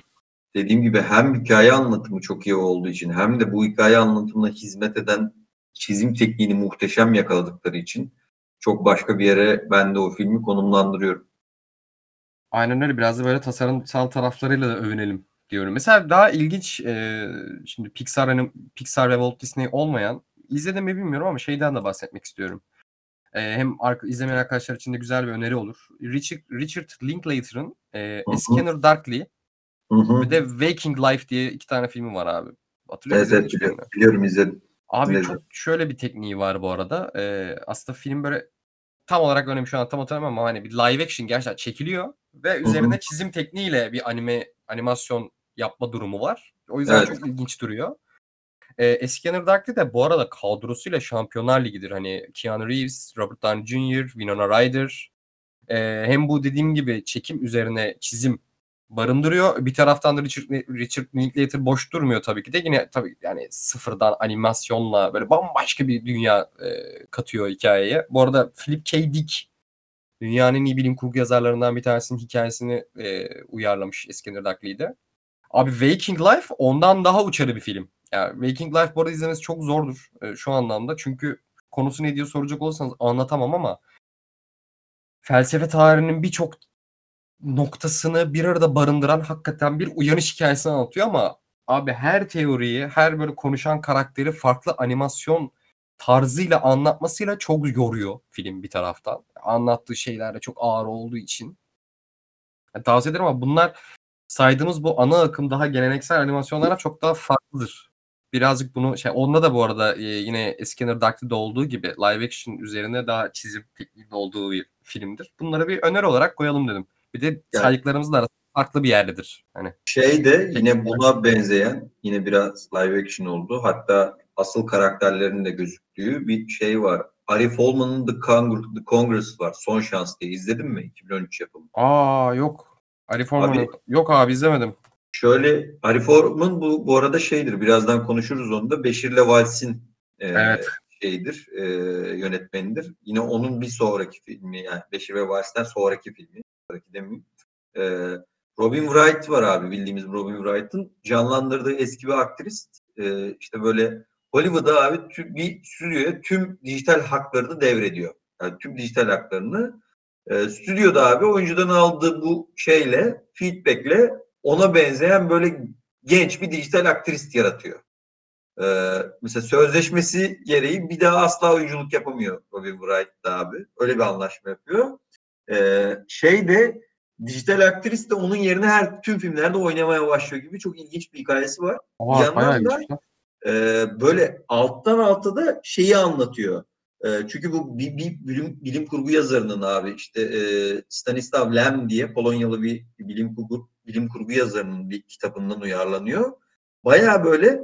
Dediğim gibi hem hikaye anlatımı çok iyi olduğu için hem de bu hikaye anlatımına hizmet eden çizim tekniğini muhteşem yakaladıkları için çok başka bir yere ben de o filmi konumlandırıyorum.
Aynen öyle. Biraz da böyle tasarımsal taraflarıyla da övünelim diyorum. Mesela daha ilginç e, şimdi Pixar hani Pixar ve Walt Disney olmayan izledim mi bilmiyorum ama şeyden de bahsetmek istiyorum. E, hem izlemeyen arkadaşlar için de güzel bir öneri olur. Richard, Richard Linklater'ın e,
Hı
A
hı.
Scanner Darkly
Hı hı.
bir de Waking Life diye iki tane filmi var abi. Hatırlıyor
Evet,
musun?
evet biliyorum, biliyorum izledim.
Abi
Dinledim.
çok şöyle bir tekniği var bu arada. Ee, aslında film böyle tam olarak öyle şu an tam hatırlamam ama hani bir live action gerçekten çekiliyor ve üzerine çizim tekniğiyle bir anime animasyon yapma durumu var. O yüzden
Evet.
çok ilginç duruyor. Ee, A Scanner Darkly de bu arada kadrosuyla Şampiyonlar Ligi'dir. Hani Keanu Reeves, Robert Downey Jr., Winona Ryder. Ee, hem bu dediğim gibi çekim üzerine çizim barındırıyor. Bir taraftan da Richard, Richard Linklater boş durmuyor tabii ki de. Yine tabii yani sıfırdan animasyonla böyle bambaşka bir dünya e, katıyor hikayeye. Bu arada Philip K. Dick dünyanın iyi bilim kurgu yazarlarından bir tanesinin hikayesini e, uyarlamış Eskender Darkly'de. Abi Waking Life ondan daha uçarı bir film. Yani Waking Life bu arada izlemesi çok zordur e, şu anlamda. Çünkü konusu ne diye soracak olursanız anlatamam ama felsefe tarihinin birçok noktasını bir arada barındıran hakikaten bir uyanış hikayesini anlatıyor ama abi her teoriyi, her böyle konuşan karakteri farklı animasyon tarzıyla anlatmasıyla çok yoruyor film bir taraftan. Anlattığı şeyler de çok ağır olduğu için. Yani tavsiye ederim ama bunlar saydığımız bu ana akım daha geleneksel animasyonlara çok daha farklıdır. Birazcık bunu şey onda da bu arada e, yine Skinner Duck'ta olduğu gibi live action üzerine daha çizim tekniğinde olduğu bir filmdir. Bunları bir öneri olarak koyalım dedim. Bir de saydıklarımızın arasında farklı bir yerdedir. Hani
Şey de yine buna benzeyen yine biraz live action oldu. Hatta asıl karakterlerin de gözüktüğü bir şey var. Arif Olman'ın The, Cong- The Congress var. Son Şans diye. İzledin mi? 2013 yapımı.
aa yok. Arif Orman'ın
Abi-
yok abi izlemedim.
Şöyle Arif Orman bu, bu arada şeydir. Birazdan konuşuruz onu da. Beşir'le Vals'in e,
Evet.
şeyidir. e, yönetmenidir. Yine onun bir sonraki filmi yani Beşir ve Vals'ten sonraki filmi. Sonraki demeyeyim. E, Robin Wright var abi bildiğimiz Robin Wright'ın canlandırdığı eski bir aktrist. E, işte böyle Hollywood'a abi tüm, bir stüdyoya tüm dijital haklarını devrediyor. Yani tüm dijital haklarını e, stüdyoda abi oyuncudan aldığı bu şeyle feedbackle ona benzeyen böyle genç bir dijital aktrist yaratıyor. Ee, mesela sözleşmesi gereği bir daha asla oyunculuk yapamıyor Robin Wright da abi. Öyle bir anlaşma yapıyor. Ee, şey de dijital aktris de onun yerine her tüm filmlerde oynamaya başlıyor gibi çok ilginç bir hikayesi var.
Aa,
yandan
bayağı
da-. Ee, böyle alttan alta da şeyi anlatıyor. Ee, çünkü bu bir, bir bilim, bilim kurgu yazarının abi işte e, Stanislav Lem diye Polonyalı bir bilim kurgu bilim kurgu yazarının bir kitabından uyarlanıyor. Bayağı böyle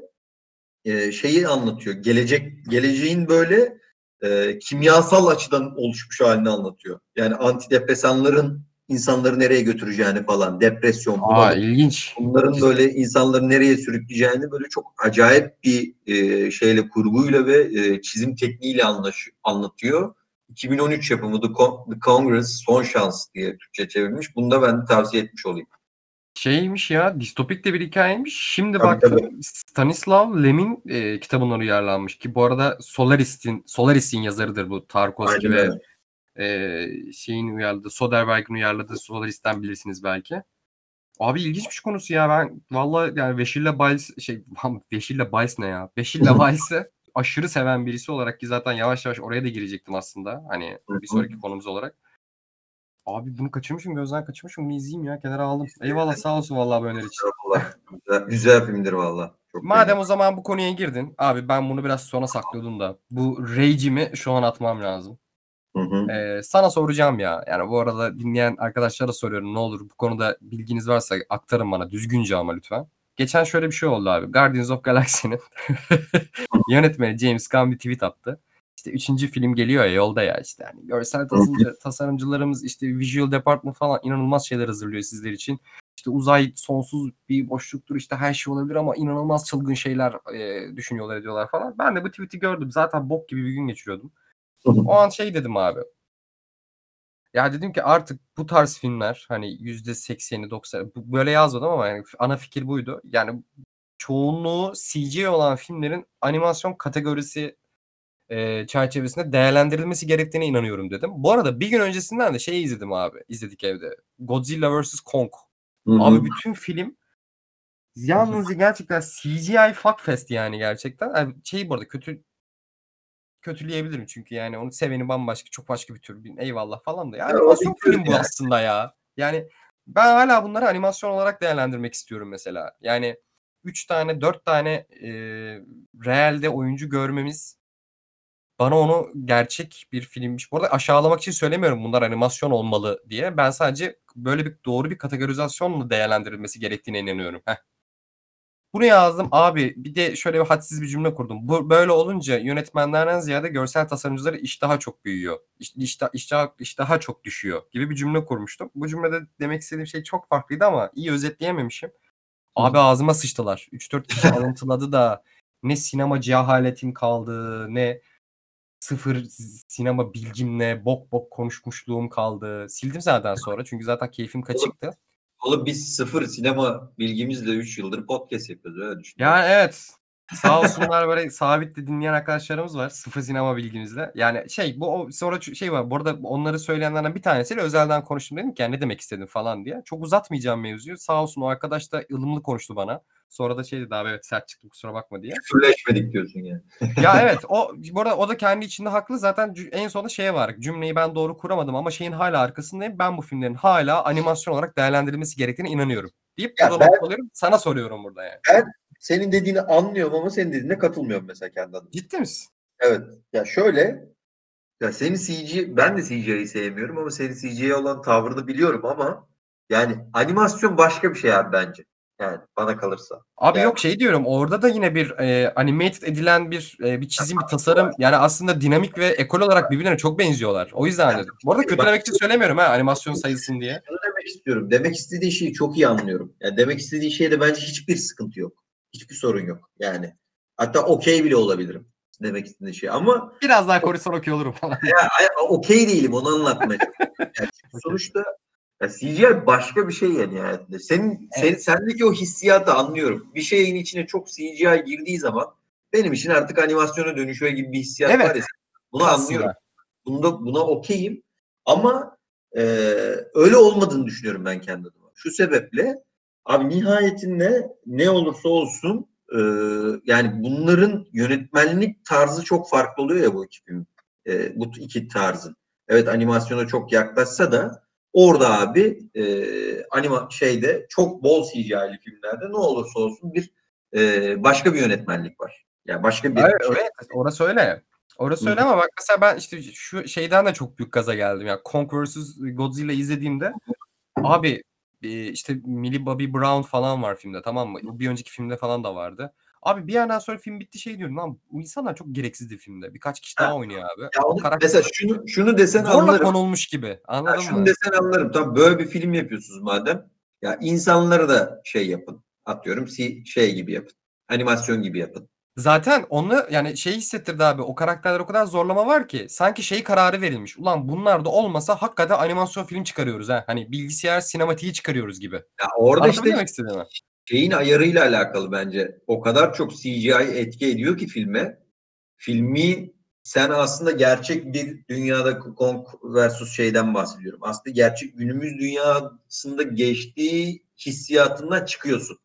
e, şeyi anlatıyor. Gelecek geleceğin böyle e, kimyasal açıdan oluşmuş halini anlatıyor. Yani antidepresanların insanları nereye götüreceğini falan, depresyon,
Aa ilginç.
bunların böyle insanları nereye sürükleyeceğini böyle çok acayip bir e, şeyle kurguyla ve e, çizim tekniğiyle anlaş, anlatıyor. 2013 yapımı The, Con- The Congress Son Şans diye Türkçe çevrilmiş. Bunu da ben tavsiye etmiş olayım.
Şeymiş ya distopik de bir hikayeymiş. Şimdi
Tabii,
baktım Stanislav Lem'in e, kitabından uyarlanmış ki bu arada Solaris'in Solaris'in yazarıdır bu Tarkovski
Aynen
ve
öyle.
e, şeyin uyarladığı Soderbergh'in uyarladığı Solaris'ten bilirsiniz belki. Abi ilginçmiş konusu ya ben vallahi yani Beşir'le Biles şey Beşir'le Biles ne ya? Beşir'le Biles'i aşırı seven birisi olarak ki zaten yavaş yavaş oraya da girecektim aslında. Hani bir sonraki konumuz olarak. Abi bunu kaçırmışım gözden kaçırmışım bunu izleyeyim ya kenara aldım. Eyvallah sağ olsun vallahi bu öneri için.
Güzel, güzel filmdir valla. Çok
Madem
beğendim.
o zaman bu konuya girdin. Abi ben bunu biraz sona saklıyordum da. Bu rage'imi şu an atmam lazım.
Hı hı.
Ee, sana soracağım ya. Yani bu arada dinleyen arkadaşlara soruyorum. Ne olur bu konuda bilginiz varsa aktarın bana. Düzgünce ama lütfen. Geçen şöyle bir şey oldu abi. Guardians of Galaxy'nin yönetmeni James Gunn bir tweet attı. İşte üçüncü film geliyor ya yolda ya işte. Yani görsel tasarımcı, tasarımcılarımız işte visual department falan inanılmaz şeyler hazırlıyor sizler için. İşte uzay sonsuz bir boşluktur işte her şey olabilir ama inanılmaz çılgın şeyler e, düşünüyorlar ediyorlar falan. Ben de bu tweet'i gördüm. Zaten bok gibi bir gün geçiriyordum. O an şey dedim abi. Ya dedim ki artık bu tarz filmler hani yüzde sekseni doksan böyle yazmadım ama yani ana fikir buydu. Yani çoğunluğu CG olan filmlerin animasyon kategorisi e, çerçevesinde değerlendirilmesi gerektiğine inanıyorum dedim. Bu arada bir gün öncesinden de şey izledim abi. izledik evde. Godzilla vs. Kong.
Hı hı.
Abi bütün film yalnızca gerçekten CGI fuckfest yani gerçekten. Yani şey bu arada kötü kötüleyebilirim çünkü yani onu seveni bambaşka çok başka bir tür eyvallah falan da. Yani
Ya
animasyon film bu
yani.
aslında ya. Yani ben hala bunları animasyon olarak değerlendirmek istiyorum mesela. Yani 3 tane 4 tane e, realde oyuncu görmemiz bana onu gerçek bir filmmiş. Bu arada aşağılamak için söylemiyorum bunlar animasyon olmalı diye. Ben sadece böyle bir doğru bir kategorizasyonla değerlendirilmesi gerektiğine inanıyorum. Heh. Bunu yazdım abi bir de şöyle bir hadsiz bir cümle kurdum. Bu böyle olunca yönetmenlerden ziyade görsel tasarımcıları iş daha çok büyüyor. İş, iş, iş, daha, iş daha çok düşüyor gibi bir cümle kurmuştum. Bu cümlede demek istediğim şey çok farklıydı ama iyi özetleyememişim. Abi ağzıma sıçtılar. 3-4 kişi alıntıladı da ne sinema cehaletim kaldı ne sıfır sinema bilgimle bok bok konuşmuşluğum kaldı. Sildim zaten sonra çünkü zaten keyfim kaçıktı.
Oğlum biz sıfır sinema bilgimizle 3 yıldır podcast yapıyoruz öyle düşün.
Yani evet. Sağ olsunlar böyle sabitli dinleyen arkadaşlarımız var. Sıfır sinema bilgimizle. Yani şey bu o- sonra şey var. Bu arada onları söyleyenlerden bir tanesiyle özelden konuştum dedim ki yani ne demek istedin falan diye. Çok uzatmayacağım mevzuyu. Sağ olsun o arkadaş da ılımlı konuştu bana. Sonra da şey dedi abi evet sert çıktım kusura bakma diye.
Küfürleşmedik diyorsun yani.
ya evet o bu arada o da kendi içinde haklı. Zaten en sonunda şeye var. Cümleyi ben doğru kuramadım ama şeyin hala arkasındayım. Ben bu filmlerin hala animasyon olarak değerlendirilmesi gerektiğine inanıyorum. Deyip
Ya ben-
noktalıyorum. Sana soruyorum burada yani.
Senin dediğini anlıyorum ama senin dediğine katılmıyorum mesela kendi adıma.
Ciddi misin?
Evet. Ya şöyle ya senin CG ben de CGI'yi sevmiyorum ama senin CGI'ye olan tavrını biliyorum ama yani animasyon başka bir şey abi bence. Yani bana kalırsa.
Abi
Yani-
yok şey diyorum orada da yine bir e, animated edilen bir e, bir çizim bir tasarım yani aslında dinamik ve ekol olarak birbirlerine çok benziyorlar. O yüzden dedim. Bu arada kötülemek için söylemiyorum ha animasyon sayılsın diye.
Şunu demek istiyorum. Demek istediği şeyi çok iyi anlıyorum. Yani demek istediği şeyde bence hiçbir sıkıntı yok. Hiçbir sorun yok. Yani hatta okey bile olabilirim. Demek istediği şey. Ama
Biraz daha korursan okey olurum falan.
ya, okey değilim onu anlatmaya. Yani sonuçta ya CGI başka bir şey yani. yani. Senin, sen,
Evet.
sendeki o hissiyatı anlıyorum. Bir şeyin içine çok CGI girdiği zaman benim için artık animasyona dönüşüyor gibi bir hissiyat
Evet.
var ya. Bunu
Aslında.
anlıyorum. Bunda, buna okeyim. Ama e, öyle olmadığını düşünüyorum ben kendi adıma. Şu sebeple abi nihayetinde ne olursa olsun e, yani bunların yönetmenlik tarzı çok farklı oluyor ya bu iki film. E, bu iki tarzın. Evet animasyona çok yaklaşsa da orada abi e, anima şeyde çok bol CGI'li filmlerde ne olursa olsun bir e, başka bir yönetmenlik var. Yani başka bir
Evet,
şey.
öyle. Orası öyle. Orası
Hı
öyle ama bak mesela ben işte şu şeyden de çok büyük gaza geldim. Ya Kong vs. Godzilla izlediğimde abi e, işte Millie Bobby Brown falan var filmde tamam mı? Bir önceki filmde falan da vardı. Abi bir yerden sonra film bitti şey diyorum lan bu insanlar çok gereksizdi filmde. Birkaç kişi daha oynuyor abi.
Ya onu-
karakter
mesela şunu şunu desen
zorla
anlarım.
konulmuş gibi.
Ya
Anladın
şunu
mı?
desen anlarım. Tabii böyle bir film yapıyorsunuz madem. Ya insanları da şey yapın. Atıyorum si- şey gibi yapın. Animasyon gibi yapın.
Zaten onu yani şey hissettirdi abi. O karakterler o kadar zorlama var ki sanki şey kararı verilmiş. Ulan bunlar da olmasa hakikaten animasyon film çıkarıyoruz ha. Hani bilgisayar sinematiği çıkarıyoruz gibi.
Ya orada
Anladın
işte
demek istediğimi?
Şeyin ayarıyla alakalı bence. O kadar çok CGI etki ediyor ki filme. Filmi sen aslında gerçek bir dünyada Kong versus şeyden bahsediyorum. Aslında gerçek günümüz dünyasında geçtiği hissiyatından çıkıyorsun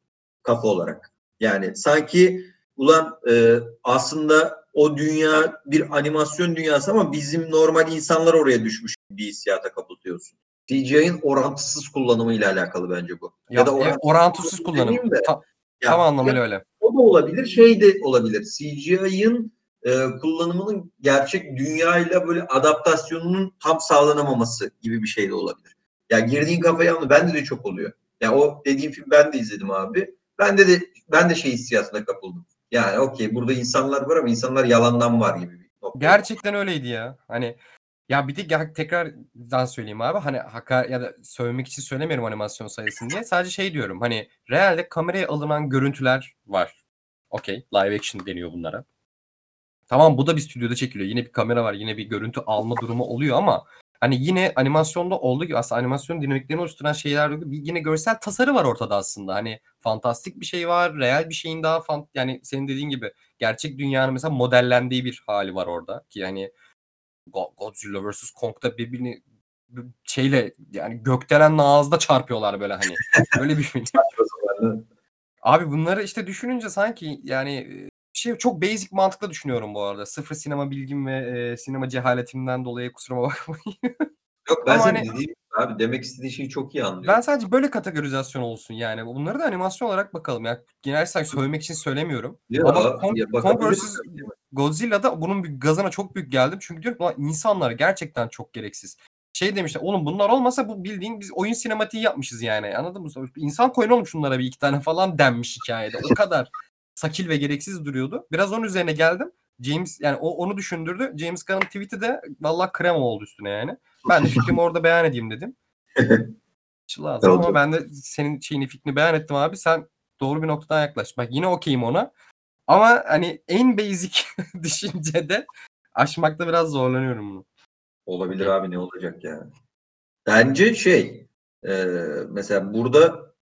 kafa olarak. Yani sanki ulan e, aslında o dünya bir animasyon dünyası ama bizim normal insanlar oraya düşmüş bir hissiyata kapılıyorsun. CGI'nin orantısız kullanımıyla alakalı bence bu.
Ya,
da
e, orantısız kullanım.
de,
Ta-
ya,
tam anlamıyla öyle.
o da olabilir, şey de olabilir. CGI'ın e, kullanımının gerçek dünyayla böyle adaptasyonunun tam sağlanamaması gibi bir şey de olabilir. Ya girdiğin kafayı anlı. Bende de çok oluyor. Ya o dediğim film ben de izledim abi. Ben de de ben de şey hissiyatına kapıldım. Yani okey burada insanlar var ama insanlar yalandan var gibi bir.
Gerçekten öyleydi ya. Hani ya bir de ger- tekrardan söyleyeyim abi hani haka ya da sövmek için söylemiyorum animasyon sayısını diye. Sadece şey diyorum hani realde kameraya alınan görüntüler var. Okey live action deniyor bunlara. Tamam bu da bir stüdyoda çekiliyor. Yine bir kamera var. Yine bir görüntü alma durumu oluyor ama hani yine animasyonda olduğu gibi aslında animasyon dinamiklerini oluşturan şeyler bir yine görsel tasarı var ortada aslında. Hani fantastik bir şey var. Real bir şeyin daha fan, yani senin dediğin gibi gerçek dünyanın mesela modellendiği bir hali var orada ki yani Godzilla vs Kong'da birbirini şeyle yani gökdelenle ağızda çarpıyorlar böyle hani. Öyle bir film. Abi bunları işte düşününce sanki yani e, şey çok basic mantıkla düşünüyorum bu arada. Sıfır sinema bilgim ve e, sinema cehaletimden dolayı kusuruma bakmayın.
Yok ben senin
hani-
dediğim abi demek istediğin şeyi çok iyi anlıyorum.
Ben sadece böyle kategorizasyon olsun yani. Bunları da animasyon olarak bakalım. Ya genel olarak söylemek için söylemiyorum.
Ya,
Ama Kong,
ya
Kong vs. Godzilla'da bunun bir gazına çok büyük geldim. Çünkü diyorum ki "Ulan insanlar gerçekten çok gereksiz. Şey demişler oğlum bunlar olmasa bu bildiğin biz oyun sinematiği yapmışız yani. Anladın mı? İnsan koyun şunlara bir iki tane falan denmiş hikayede. O kadar sakil ve gereksiz duruyordu. Biraz onun üzerine geldim. James yani o onu düşündürdü. James Gunn'ın tweet'i de vallahi krem oldu üstüne yani. Ben de fikrimi orada beyan edeyim dedim. Lazım ama ben de senin şeyini fikrini beyan ettim abi. Sen doğru bir noktadan yaklaş. Bak yine okeyim ona. Ama hani en basic düşüncede aşmakta biraz zorlanıyorum bunu.
Olabilir abi ne olacak ya. Bence şey e, mesela burada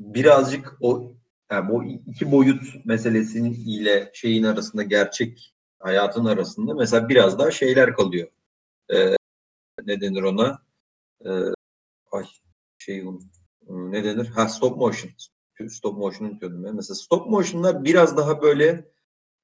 birazcık o yani bu iki boyut meselesinin ile şeyin arasında gerçek hayatın arasında mesela biraz daha şeyler kalıyor. Ee, ne denir ona? Ee, ay şey ne denir? Ha stop motion. Stop motion unutuyordum ben. Mesela stop motion'lar biraz daha böyle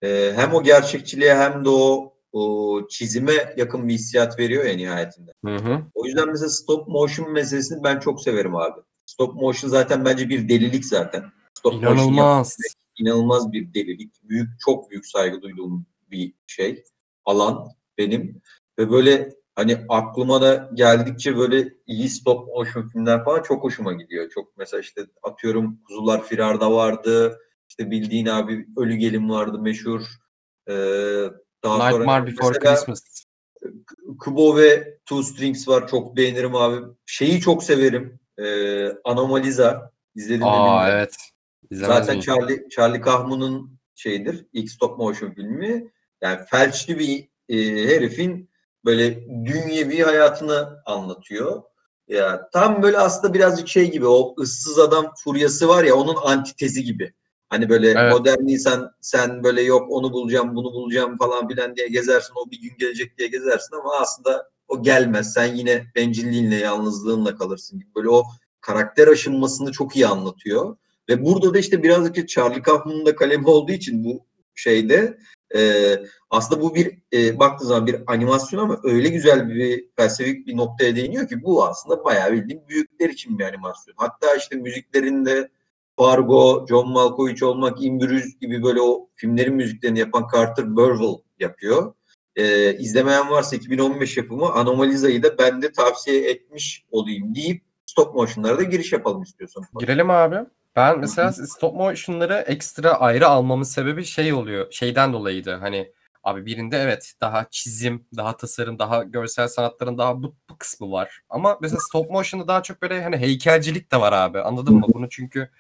e, hem o gerçekçiliğe hem de o, o çizime yakın bir hissiyat veriyor ya nihayetinde.
Hı hı.
O yüzden mesela stop motion meselesini ben çok severim abi. Stop motion zaten bence bir delilik zaten. Stop motion
İnanılmaz.
yapmak inanılmaz bir delilik. Büyük, çok büyük saygı duyduğum bir şey. Alan benim. Ve böyle hani aklıma da geldikçe böyle iyi stop motion filmler falan çok hoşuma gidiyor. Çok mesela işte atıyorum Kuzular Firar'da vardı. İşte bildiğin abi Ölü Gelin vardı meşhur. Ee, daha sonra
Nightmare Before
mesela
Christmas.
Kubo ve Two Strings var. Çok beğenirim abi. Şeyi çok severim. Ee, Anomaliza. İzledim mi
Aa
bilmiyorum.
evet. İzlemez
Zaten
miyim?
Charlie, Charlie Kaufman'ın şeyidir. ilk stop motion filmi. Yani felçli bir e, herifin böyle dünyevi hayatını anlatıyor. Ya tam böyle aslında birazcık şey gibi o ıssız adam furyası var ya onun antitezi gibi. Hani böyle
Evet.
modern insan sen böyle yok onu bulacağım bunu bulacağım falan filan diye gezersin o bir gün gelecek diye gezersin ama aslında o gelmez. Sen yine bencilliğinle yalnızlığınla kalırsın gibi. Böyle o karakter aşınmasını çok iyi anlatıyor. Ve burada da işte birazcık Charlie Kaufman'ın da kalemi olduğu için bu şeyde e, aslında bu bir e, baktığı zaman bir animasyon ama öyle güzel bir felsefik bir noktaya değiniyor ki bu aslında bayağı bildiğin büyükler için bir animasyon. Hatta işte müziklerinde Fargo, John Malkovich olmak, Bruges gibi böyle o filmlerin müziklerini yapan Carter Burwell yapıyor. E, izlemeyen varsa 2015 yapımı Anomaliza'yı da ben de tavsiye etmiş olayım deyip stop motion'lara da giriş yapalım istiyorsan.
Girelim abi. Ben mesela stop motion'ları ekstra ayrı almamın sebebi şey oluyor. Şeyden dolayıydı. Hani abi birinde evet daha çizim, daha tasarım, daha görsel sanatların daha bu, bu kısmı var. Ama mesela stop motion'da daha çok böyle hani heykelcilik de var abi. Anladın mı? Bunu çünkü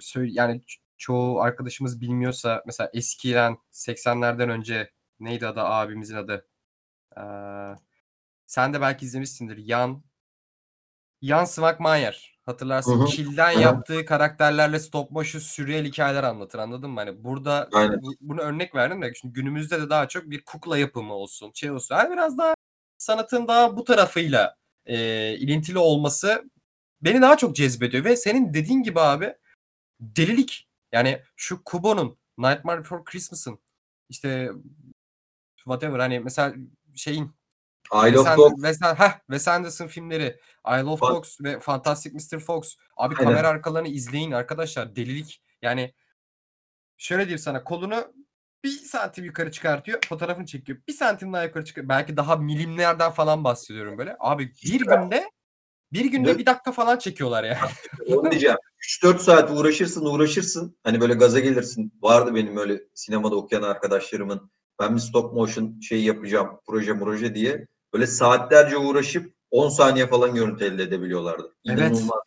söyle, yani ço- çoğu arkadaşımız bilmiyorsa mesela eskiden 80'lerden önce neydi adı abimizin adı? Eee, sen de belki izlemişsindir. Yan Jan Svankmajer. Hatırlarsın.
Hı hı.
Kil'den
Hı hı.
yaptığı karakterlerle stop motion sürreal hikayeler anlatır. Anladın mı? Hani burada
Aynen.
bu- bunu örnek verdim de şimdi günümüzde de daha çok bir kukla yapımı olsun, şey olsun. Yani biraz daha sanatın daha bu tarafıyla e, ilintili olması beni daha çok cezbediyor ve senin dediğin gibi abi delilik. Yani şu Kubo'nun Nightmare Before Christmas'ın işte whatever hani mesela şeyin
Isle of Dogs.
Wes, heh, Wes Anderson filmleri, Isle of
Bak-
Dogs ve Fantastic Mr. Fox. Abi
Aynen.
kamera arkalarını izleyin arkadaşlar. Delilik. Yani şöyle diyeyim sana kolunu bir santim yukarı çıkartıyor. Fotoğrafını çekiyor. Bir santim daha yukarı çıkıyor. Belki daha milimlerden falan bahsediyorum böyle. Abi bir günde bir günde bir dakika falan çekiyorlar yani.
Onu diyeceğim. 3-4 saat uğraşırsın uğraşırsın. Hani böyle gaza gelirsin. Vardı benim öyle sinemada okuyan arkadaşlarımın. Ben bir stop motion şey yapacağım. Proje proje diye. Böyle saatlerce uğraşıp 10 saniye falan görüntü elde edebiliyorlardı.
Evet.
İnanılmaz.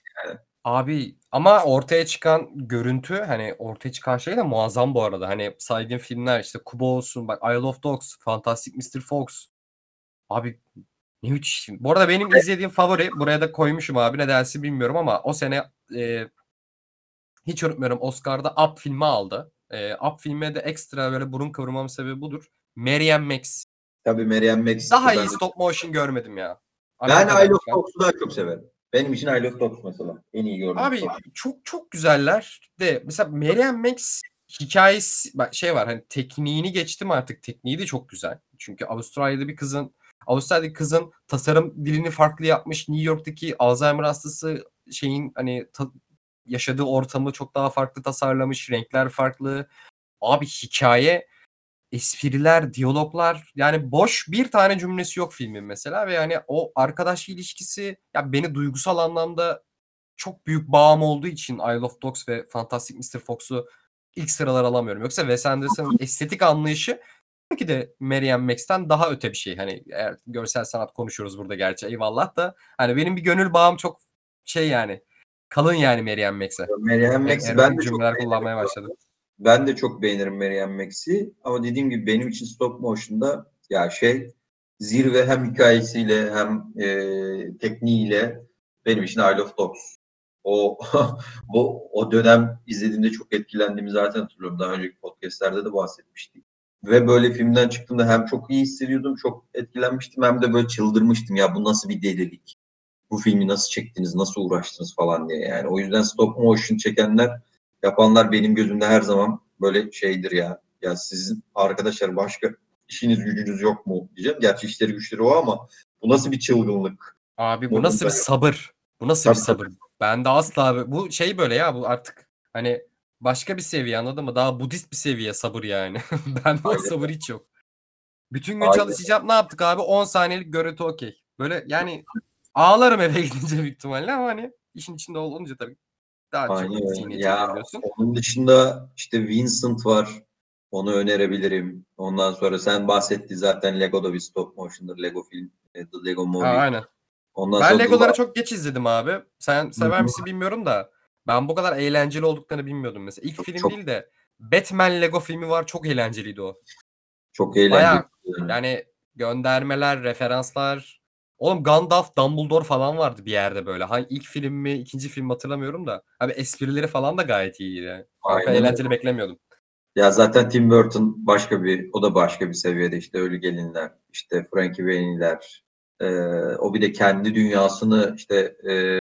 Abi ama ortaya çıkan görüntü hani ortaya çıkan şey de muazzam bu arada. Hani saydığım filmler işte Kubo olsun bak Isle of Dogs, Fantastic Mr. Fox. Abi ne müthiş. Bu arada benim izlediğim favori buraya da koymuşum abi nedense bilmiyorum ama o sene e, hiç unutmuyorum Oscar'da Up filmi aldı. E, Up filme de ekstra böyle burun kıvırmamın sebebi budur. Meryem Max.
Tabii Meryem Max.
Daha iyi stop motion görmedim ya.
Ben of
çıkan.
Dogs'u daha çok severim. Benim için Isle of Dogs mesela. En iyi gördüğüm.
Abi
stop.
çok çok güzeller de mesela Meryem Max hikayesi bak şey var hani tekniğini geçtim artık tekniği de çok güzel. Çünkü Avustralya'da bir kızın Avustralya'daki kızın tasarım dilini farklı yapmış. New York'taki Alzheimer hastası şeyin hani ta- yaşadığı ortamı çok daha farklı tasarlamış. Renkler farklı. Abi hikaye, espriler, diyaloglar yani boş bir tane cümlesi yok filmin mesela ve yani o arkadaş ilişkisi ya beni duygusal anlamda çok büyük bağım olduğu için Isle of Dogs ve Fantastic Mr. Fox'u ilk sıralar alamıyorum. Yoksa Wes Anderson'ın estetik anlayışı belki de Meryem Max'ten daha öte bir şey. Hani eğer görsel sanat konuşuyoruz burada gerçi eyvallah da hani benim bir gönül bağım çok şey yani kalın yani Meryem Max'e.
Meryem
E-
Max'i ben de çok
kullanmaya başladı.
Ben de çok beğenirim Meryem Max'i. Ama dediğim gibi benim için stop motion'da ya şey zirve hem hikayesiyle hem e, tekniğiyle benim için Isle of Dogs. O o o dönem izlediğimde çok etkilendiğimi zaten hatırlıyorum. Daha önceki podcastlerde de bahsetmiştik. Ve böyle filmden çıktığımda hem çok iyi hissediyordum, çok etkilenmiştim hem de böyle çıldırmıştım. Ya bu nasıl bir delilik? Bu filmi nasıl çektiniz, nasıl uğraştınız falan diye. Yani o yüzden stop motion çekenler, yapanlar benim gözümde her zaman böyle şeydir ya. Ya sizin arkadaşlar başka işiniz gücünüz yok mu diyeceğim. Gerçi işleri güçleri o ama bu nasıl bir çılgınlık?
Abi bu nasıl bir sabır? Bu nasıl bir
Tabii,
sabır? Ben de asla abi- bu şey böyle ya bu artık hani başka bir seviye anladın mı? Daha Budist bir seviye sabır yani. Bende o sabır hiç yok. Bütün gün
Aynen.
çalışacağım. Ne yaptık abi? 10 saniyelik görüntü okey. Böyle yani ağlarım eve gidince büyük ihtimalle ama hani işin içinde olunca tabii daha çok
Aynen öyle.
sineye
Ya onun dışında işte Vincent var. Onu önerebilirim. Ondan sonra sen bahsetti zaten Lego'da bir stop motion'dır. Lego film. e, The Lego Movie.
Ha, aynen.
Ondan
Ben Legoları
Duvar-
çok geç izledim abi. Sen sever misin bilmiyorum da ben bu kadar eğlenceli olduklarını bilmiyordum mesela. İlk
Çok-
film
çok-
değil de Batman Lego filmi var. Çok eğlenceliydi o.
çok eğlenceli.
Bayağı-.
Yani
göndermeler, referanslar. Oğlum Gandalf, Dumbledore falan vardı bir yerde böyle. Hangi ilk film mi, ikinci film mi hatırlamıyorum da. Abi esprileri falan da gayet iyiydi. Kadar
Aynen
eğlenceli beklemiyordum.
Ya zaten Tim Burton başka bir, o da başka bir seviyede işte Ölü Gelinler, işte Frankie Valli'ler, e, o bir de kendi dünyasını işte e,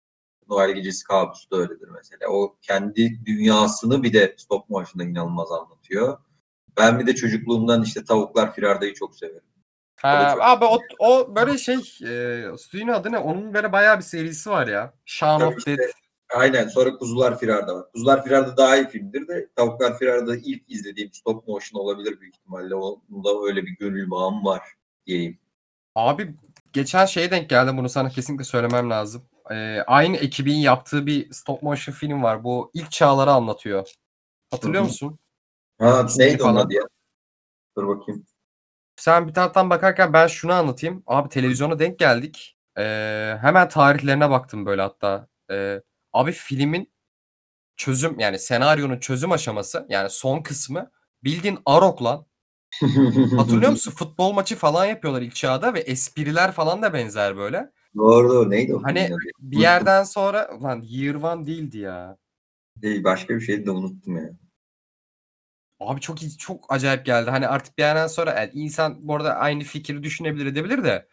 Noel Gecesi Kabusu da öyledir mesela. O kendi dünyasını bir de stop motion'da inanılmaz anlatıyor. Ben bir de çocukluğumdan işte Tavuklar Firarda'yı çok severim.
Ha, abi o, o böyle şey, e, stüdyo'nun adı ne? Onun böyle bayağı bir serisi var ya. Shaun
Tabii
of
işte.
Dead.
Aynen sonra Kuzular Firarda var. Kuzular Firarda daha iyi filmdir de Tavuklar Firarda ilk izlediğim stop motion olabilir büyük ihtimalle. Onda öyle bir gönül bağım var diyeyim.
Abi geçen şeye denk geldim bunu sana kesinlikle söylemem lazım. Ee, aynı ekibin yaptığı bir stop motion film var. Bu ilk çağları anlatıyor. Hatırlıyor
Hı hı.
musun?
Ha neydi onun adı ya? Dur bakayım.
Sen bir taraftan bakarken ben şunu anlatayım. Abi televizyona denk geldik. Ee, hemen tarihlerine baktım böyle hatta. Ee, abi filmin çözüm yani senaryonun çözüm aşaması yani son kısmı bildiğin Arok lan. Hatırlıyor musun? Futbol maçı falan yapıyorlar ilk çağda ve espriler falan da benzer böyle.
Doğru doğru. Neydi o
Hani
adı?
bir yerden sonra lan Year One değildi ya.
Değil, başka bir şeydi de unuttum ya.
Abi çok iyi, çok acayip geldi. Hani artık bir yerden sonra yani insan bu arada aynı fikri düşünebilir edebilir de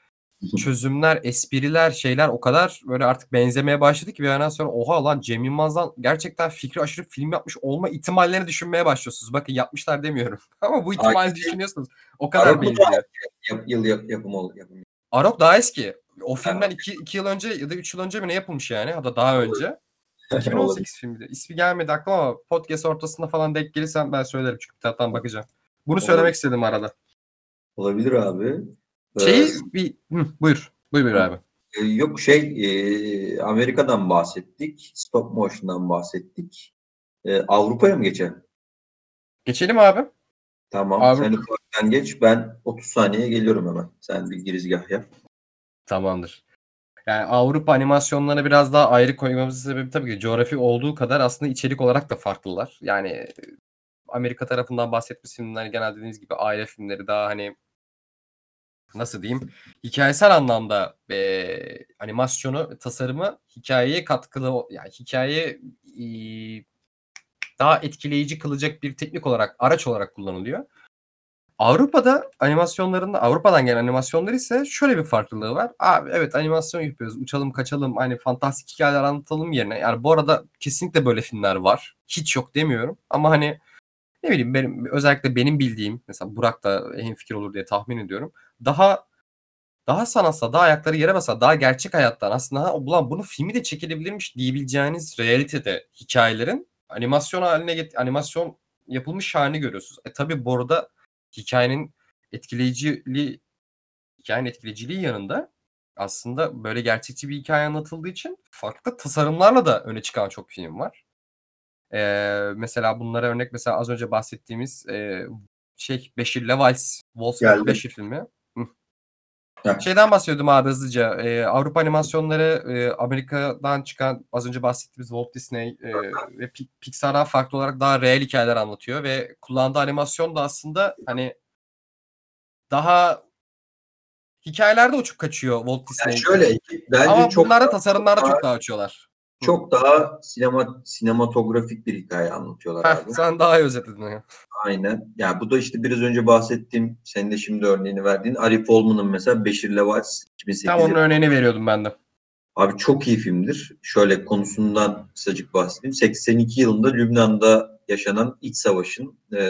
çözümler, espriler, şeyler o kadar böyle artık benzemeye başladı ki bir yerden sonra oha lan Cem Yılmaz'dan gerçekten fikri aşırı film yapmış olma ihtimallerini düşünmeye başlıyorsunuz. Bakın yapmışlar demiyorum. Ama bu ihtimali
Ay,
düşünüyorsunuz. O kadar
Arok
benziyor.
Yap, yıl yap, yapım ol. Yapım.
Arok daha eski. O filmden 2 yıl önce ya da 3 yıl önce mi ne yapılmış yani? Ya da daha önce. 2018 filmiydi. İsmi gelmedi aklıma ama podcast ortasında falan denk gelirsem ben söylerim çünkü bir taraftan bakacağım. Bunu
Olur.
söylemek istedim arada.
Olabilir abi. Ee,
Şeyi bir Hı, buyur. Buyur buyur abi.
e, yok şey e, Amerika'dan bahsettik. Stop motion'dan bahsettik. E, Avrupa'ya mı geçelim?
Geçelim abi.
Tamam.
Avrupa-
Sen ufaktan geç. Ben 30 saniye geliyorum hemen. Sen bir girizgah yap.
Tamamdır. Yani Avrupa animasyonlarını biraz daha ayrı koymamızın sebebi tabii ki coğrafi olduğu kadar aslında içerik olarak da farklılar. Yani e, Amerika tarafından bahsettiğimiz filmler genelde dediğiniz gibi aile filmleri daha hani nasıl diyeyim hikayesel anlamda e, animasyonu tasarımı hikayeye katkılı yani hikaye e, daha etkileyici kılacak bir teknik olarak araç olarak kullanılıyor. Avrupa'da animasyonlarında Avrupa'dan gelen animasyonlar ise şöyle bir farklılığı var. Abi evet animasyon yapıyoruz. Uçalım kaçalım hani fantastik hikayeler anlatalım yerine. Yani bu arada kesinlikle böyle filmler var. Hiç yok demiyorum. Ama hani ne bileyim benim özellikle benim bildiğim mesela Burak da hemfikir olur diye tahmin ediyorum. Daha daha sanatsal, daha ayakları yere basan, daha gerçek hayattan aslında ha, ulan bunu filmi de çekilebilirmiş diyebileceğiniz realitede hikayelerin animasyon haline get animasyon yapılmış halini görüyorsunuz. E tabi bu arada hikayenin etkileyiciliği hikayenin etkileyiciliği yanında aslında böyle gerçekçi bir hikaye anlatıldığı için farklı tasarımlarla da öne çıkan çok film var. Ee, mesela bunlara örnek mesela az önce bahsettiğimiz e, şey Beşir Levals, Wolfgang
Geldim.
Beşir filmi. Şeyden bahsediyordum abi hızlıca. Ee, Avrupa animasyonları e, Amerika'dan çıkan az önce bahsettiğimiz Walt Disney e, ve Pi- Pixar'dan farklı olarak daha reel hikayeler anlatıyor ve kullandığı animasyon da aslında hani daha hikayelerde uçup kaçıyor Walt Disney.
Yani şöyle bence
Ama
çok
bunlarda tasarımlarda
daha-
çok daha uçuyorlar.
Çok daha sinema sinematografik bir hikaye anlatıyorlar
Heh,
abi.
sen daha iyi özetledin. ya.
Aynen. Ya bu da işte biraz önce bahsettiğim, senin de şimdi örneğini verdiğin Arif Olman'ın mesela Beşir Levals 2008
Tam onun örneğini veriyordum ben de.
Abi çok iyi filmdir. Şöyle konusundan kısacık bahsedeyim. 82 yılında Lübnan'da yaşanan iç savaşın e,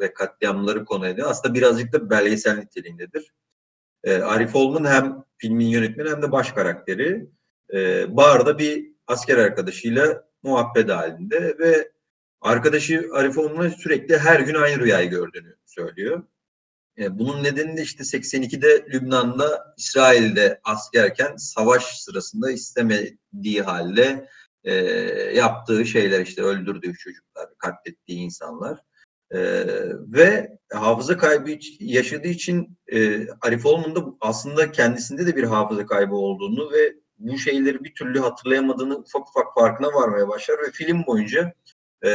ve katliamları konu ediyor. Aslında birazcık da belgesel niteliğindedir. E, Arif Olman hem filmin yönetmeni hem de baş karakteri. E, barda bir asker arkadaşıyla muhabbet halinde ve arkadaşı Arif Olman'a sürekli her gün aynı rüyayı gördüğünü söylüyor. E, bunun nedeni de işte 82'de Lübnan'da İsrail'de askerken savaş sırasında istemediği halde e, yaptığı şeyler işte öldürdüğü çocuklar, katlettiği insanlar. E, ve hafıza kaybı yaşadığı için e, Arif Olman da aslında kendisinde de bir hafıza kaybı olduğunu ve bu şeyleri bir türlü hatırlayamadığını ufak ufak farkına varmaya başlar ve film boyunca e,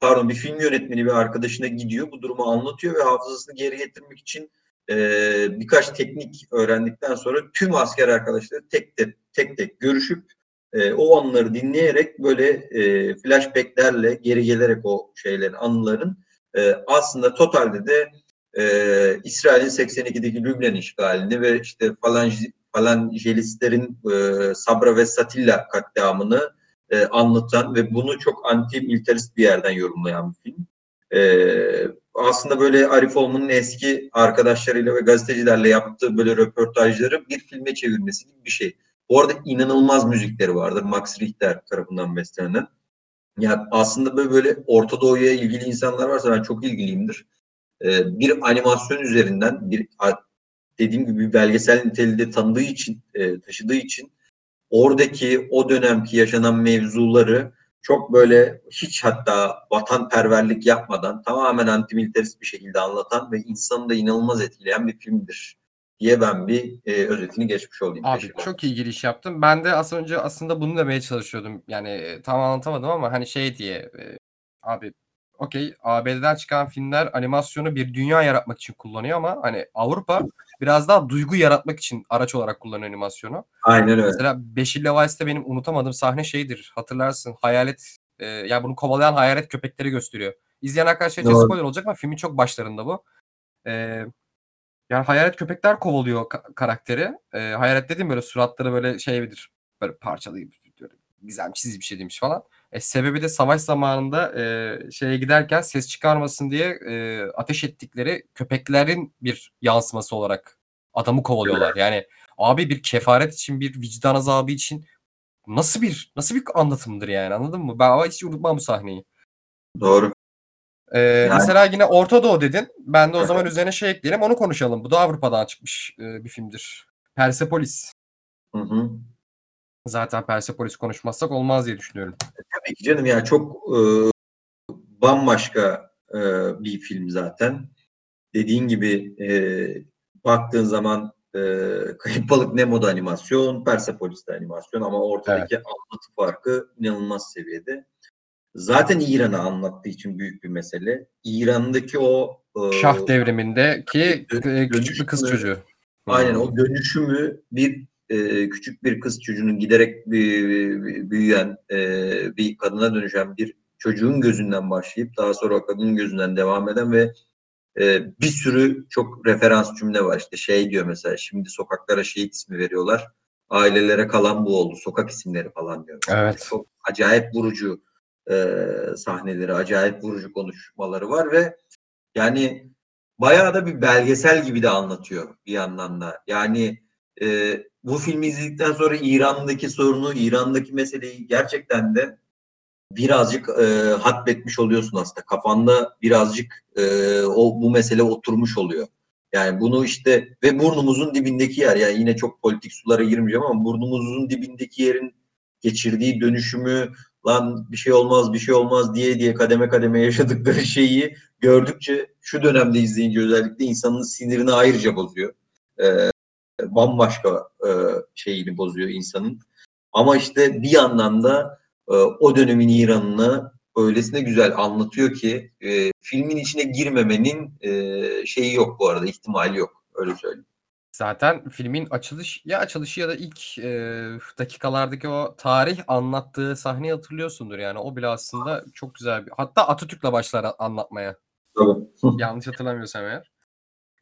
pardon bir film yönetmeni bir arkadaşına gidiyor bu durumu anlatıyor ve hafızasını geri getirmek için e, birkaç teknik öğrendikten sonra tüm asker arkadaşları tek tek tek, tek görüşüp e, o anları dinleyerek böyle e, flashbacklerle geri gelerek o şeylerin anıların e, aslında totalde de e, İsrail'in 82'deki Lübnan işgalini ve işte falan falanjelistlerin e, Sabra ve Satilla katliamını e, anlatan ve bunu çok anti-militarist bir yerden yorumlayan bir film. E, aslında böyle Arif Olman'ın eski arkadaşlarıyla ve gazetecilerle yaptığı böyle röportajları bir filme çevirmesi gibi bir şey. Bu arada inanılmaz müzikleri vardır. Max Richter tarafından bestelenen. Yani aslında böyle, böyle Orta Doğu'ya ilgili insanlar varsa ben çok ilgiliyimdir. E, bir animasyon üzerinden bir dediğim gibi bir belgesel niteliği de tanıdığı için, e, taşıdığı için oradaki o dönemki yaşanan mevzuları çok böyle hiç hatta vatanperverlik yapmadan tamamen antimilitarist bir şekilde anlatan ve insanı da inanılmaz etkileyen bir filmdir diye ben bir e, özetini geçmiş olayım.
Abi çok iyi giriş yaptın. Ben de az önce aslında bunu demeye çalışıyordum. Yani e, tam anlatamadım ama hani şey diye e, abi okey ABD'den çıkan filmler animasyonu bir dünya yaratmak için kullanıyor ama hani Avrupa biraz daha duygu yaratmak için araç olarak kullanıyor animasyonu.
Aynen öyle.
Mesela Beşir Levice'de benim unutamadığım sahne şeydir. Hatırlarsın hayalet e, yani bunu kovalayan hayalet köpekleri gösteriyor. İzleyen arkadaşlar için spoiler olacak ama filmin çok başlarında bu. E, yani hayalet köpekler kovalıyor ka- karakteri. E, hayalet dediğim böyle suratları böyle şeydir. Böyle parçalı gibi böyle gizemsiz bir şey demiş falan. E, sebebi de savaş zamanında e, şeye giderken ses çıkarmasın diye e, ateş ettikleri köpeklerin bir yansıması olarak adamı kovalıyorlar. Yani abi bir kefaret için bir vicdan azabı için nasıl bir nasıl bir anlatımdır yani anladın mı? Ben ama hiç unutmam bu sahneyi.
Doğru.
Ee, Mesela yine Orta Doğu dedin. Ben de o zaman üzerine şey ekleyelim onu konuşalım. Bu da Avrupa'dan çıkmış e, bir filmdir. Persepolis.
Hı hı.
Zaten Persepolis konuşmazsak olmaz diye düşünüyorum.
Tabii ki canım ya çok e, bambaşka e, bir film zaten. Dediğin gibi e, baktığın zaman e, Kayıp Balık Nemo'da animasyon, Persepolis'te animasyon ama ortadaki anlatı farkı inanılmaz seviyede. Zaten İran'ı anlattığı için büyük bir mesele. İran'daki o e,
Şah devrimindeki
dö-
e, küçük bir kız çocuğu.
Aynen o dönüşümü bir e, küçük bir kız çocuğunun giderek büyü- büyüyen e, bir kadına dönüşen bir çocuğun gözünden başlayıp daha sonra o kadının gözünden devam eden ve e, bir sürü çok referans cümle var. İşte şey diyor mesela şimdi sokaklara şehit ismi veriyorlar. Ailelere kalan bu oldu. Sokak isimleri falan diyor.
Evet.
Çok acayip vurucu e, sahneleri, acayip vurucu konuşmaları var ve yani bayağı da bir belgesel gibi de anlatıyor bir yandan da. Yani e, bu filmi izledikten sonra İran'daki sorunu, İran'daki meseleyi gerçekten de birazcık e, hatmetmiş oluyorsun aslında. Kafanda birazcık e, o bu mesele oturmuş oluyor. Yani bunu işte ve burnumuzun dibindeki yer yani yine çok politik sulara girmeyeceğim ama burnumuzun dibindeki yerin geçirdiği dönüşümü lan bir şey olmaz bir şey olmaz diye diye kademe kademe yaşadıkları şeyi gördükçe şu dönemde izleyince özellikle insanın sinirini ayrıca bozuyor. Ee, bambaşka e, şeyini bozuyor insanın. Ama işte bir yandan da e, o dönemin İran'ını öylesine güzel anlatıyor ki e, filmin içine girmemenin e, şeyi yok bu arada ihtimali yok öyle söyleyeyim.
Zaten filmin açılış ya açılışı ya da ilk e, dakikalardaki o tarih anlattığı sahneyi hatırlıyorsundur yani. O bile aslında çok güzel bir. Hatta Atatürk'le başlar anlatmaya.
Tabii.
Yanlış hatırlamıyorsam eğer.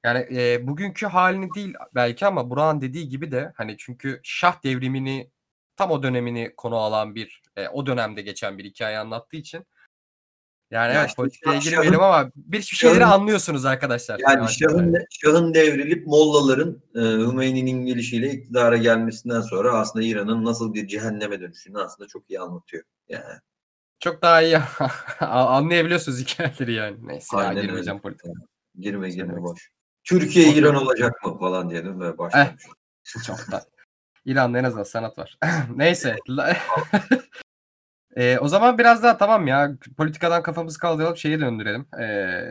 Yani e, bugünkü halini değil belki ama Burak'ın dediği gibi de hani çünkü Şah devrimini tam o dönemini konu alan bir e, o dönemde geçen bir hikaye anlattığı için yani
Ya
evet
işte
politikaya
Şah-
girmeyelim ama bir şeyleri
Şah'ın-
anlıyorsunuz arkadaşlar.
Yani
Yavaş
Şah'ın,
yavaş.
Şah'ın devrilip Mollaların e, Hümeyni'nin gelişiyle iktidara gelmesinden sonra aslında İran'ın nasıl bir cehenneme dönüşünü aslında çok iyi anlatıyor. Yani
Çok daha iyi anlayabiliyorsunuz hikayeleri yani. Neyse ya
Aynen
girmeyeceğim
öyle.
politika.
girme girme
Söylemek
boş. Türkiye. İran olacak mı falan diyelim ve başlamış.
Çok da. İran'da en azından sanat var. Neyse. Ee, o zaman biraz daha tamam ya politikadan kafamızı kaldıralım şeye döndürelim. Ee,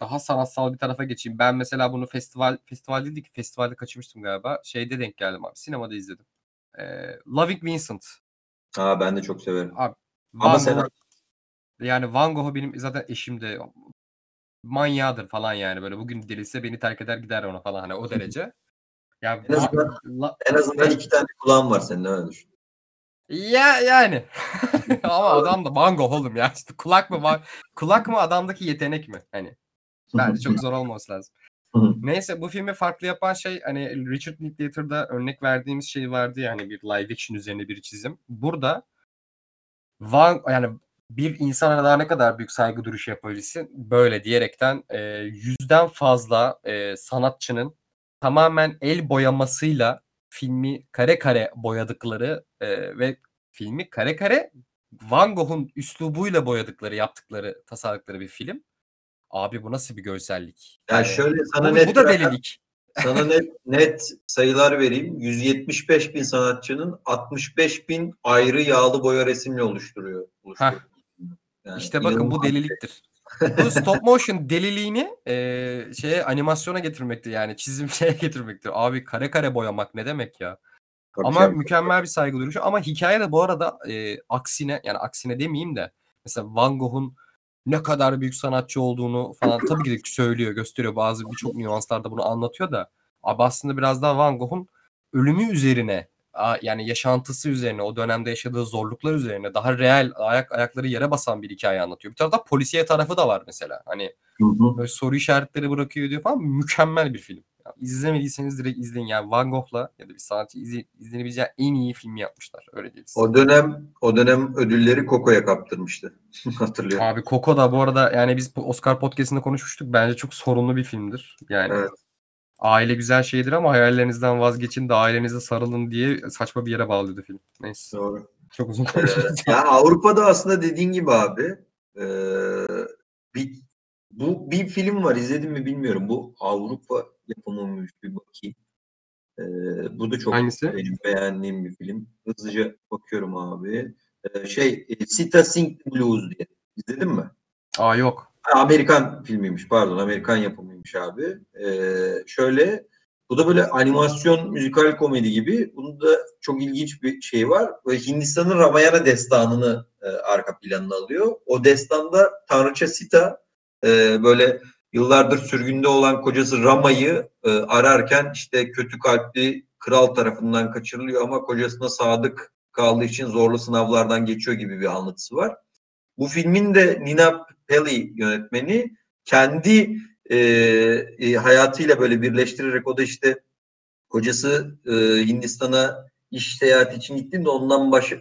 daha sanatsal bir tarafa geçeyim. Ben mesela bunu festival festival değildi ki festivalde kaçırmıştım galiba. Şeyde denk geldim abi. Sinemada izledim. Ee, Loving Vincent.
Ha ben de çok severim.
Abi,
Ama
Van Gogh- yani Van Gogh'u benim zaten eşim de manyağıdır falan yani böyle bugün delise beni terk eder gider ona falan hani o derece. Ya
En azından-
La-
En azından iki tane kulağın var senin öyle düşün.
Ya yani. Ama adam da Van Gogh oğlum ya. İşte kulak mı var? Kulak mı adamdaki yetenek mi? Hani bence çok zor olması lazım. Neyse bu filmi farklı yapan şey hani Richard Linklater'da örnek verdiğimiz şey vardı yani bir live action üzerine bir çizim. Burada Van yani bir insana daha ne kadar büyük saygı duruşu yapabilirsin böyle diyerekten e, yüzden fazla e, sanatçının tamamen el boyamasıyla filmi kare kare boyadıkları e, ve filmi kare kare Van Gogh'un üslubuyla boyadıkları, yaptıkları, tasarladıkları bir film. Abi bu nasıl bir görsellik?
Ya
Yani
şöyle
bu,
sana net
bu da delilik.
Sana net, net sayılar vereyim. 175 bin sanatçının 65 bin ayrı yağlı boya resimle oluşturuyor. oluşturuyor. Yani
İşte bakın bu
inanılmaz.
deliliktir. Bu stop motion deliliğini e, şeye animasyona getirmektir yani çizim şeye getirmektir. Abi kare kare boyamak ne demek ya?
Tabii
Ama
canım.
mükemmel bir saygı duruşu. Ama hikaye de bu arada e, aksine yani aksine demeyeyim de mesela Van Gogh'un ne kadar büyük sanatçı olduğunu falan tabii ki de söylüyor, gösteriyor. Bazı birçok nüanslarda bunu anlatıyor da abi aslında biraz daha Van Gogh'un ölümü üzerine yani yaşantısı üzerine, o dönemde yaşadığı zorluklar üzerine daha real ayak ayakları yere basan bir hikaye anlatıyor. Bir tarafta polisiye tarafı da var mesela. Hani böyle soru işaretleri bırakıyor diyor falan. Mükemmel bir film. Ya, izlemediyseniz direkt izleyin. Yani Van Gogh'la ya da bir sanatçı izle, izlenebileceği en iyi filmi yapmışlar. Öyle değil.
O dönem o dönem ödülleri Koko'ya kaptırmıştı. Hatırlıyorum.
Abi Coco da bu arada yani biz Oscar podcast'inde konuşmuştuk. Bence çok sorunlu bir filmdir. Yani
Evet.
Aile güzel şeydir ama hayallerinizden vazgeçin de ailenize sarılın diye saçma bir yere bağlıyordu film. Neyse.
Doğru.
Çok uzun
Ee,
konuşmayacağım.
ya Avrupa'da aslında dediğin gibi abi e, bir, bu bir film var izledim mi bilmiyorum. Bu Avrupa yapımı mıymış bir bakayım. E, bu da çok
Hangisi?
benim beğendiğim bir film. Hızlıca bakıyorum abi. E, şey e, Sita Sing Blues diye. İzledin mi?
Aa yok.
Amerikan filmiymiş pardon Amerikan yapımıymış abi. Ee, şöyle bu da böyle animasyon müzikal komedi gibi. Bunda çok ilginç bir şey var. Böyle Hindistan'ın Ramayana destanını e, arka planına alıyor. O destanda Tanrıça Sita e, böyle yıllardır sürgünde olan kocası Rama'yı e, ararken işte kötü kalpli kral tarafından kaçırılıyor ama kocasına sadık kaldığı için zorlu sınavlardan geçiyor gibi bir anlatısı var. Bu filmin de Nina Peli yönetmeni kendi e, e, hayatıyla böyle birleştirerek o da işte kocası e, Hindistan'a iş seyahati için gittiğinde ondan baş, e,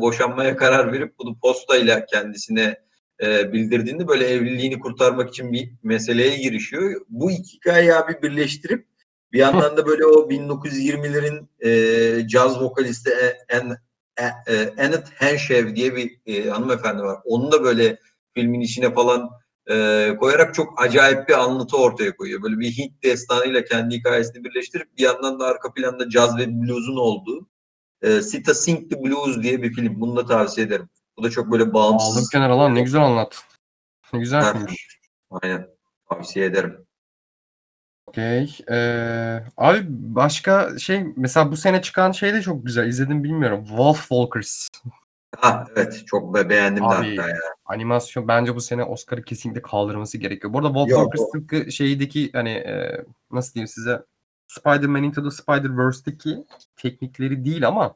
boşanmaya karar verip bunu postayla kendisine e, bildirdiğinde böyle evliliğini kurtarmak için bir meseleye girişiyor. Bu iki hikayeyi abi birleştirip bir yandan da böyle o 1920'lerin e, caz vokalisti en e, e, Annette Henshaw diye bir e, hanımefendi var. Onu da böyle filmin içine falan e, koyarak çok acayip bir anlatı ortaya koyuyor. Böyle bir Hint destanıyla kendi hikayesini birleştirip bir yandan da arka planda caz ve blues'un olduğu e, Sita Sing the Blues diye bir film. Bunu da tavsiye ederim. Bu da çok böyle
Aldım
bağımsız.
kenara lan ne güzel anlat. Ne güzel
Ha.
filmmiş.
Aynen. Tavsiye ederim.
Okey. Ee, abi başka şey mesela bu sene çıkan şey de çok güzel. İzledim bilmiyorum. Wolf Walkers.
Ha evet çok be- beğendim de
Abi,
hatta ya.
Animasyon bence bu sene Oscar'ı kesinlikle kaldırması gerekiyor. Bu arada Wolf
Yok, o-
şeydeki hani e, nasıl diyeyim size Spider-Man Into the Spider-Verse'deki teknikleri değil ama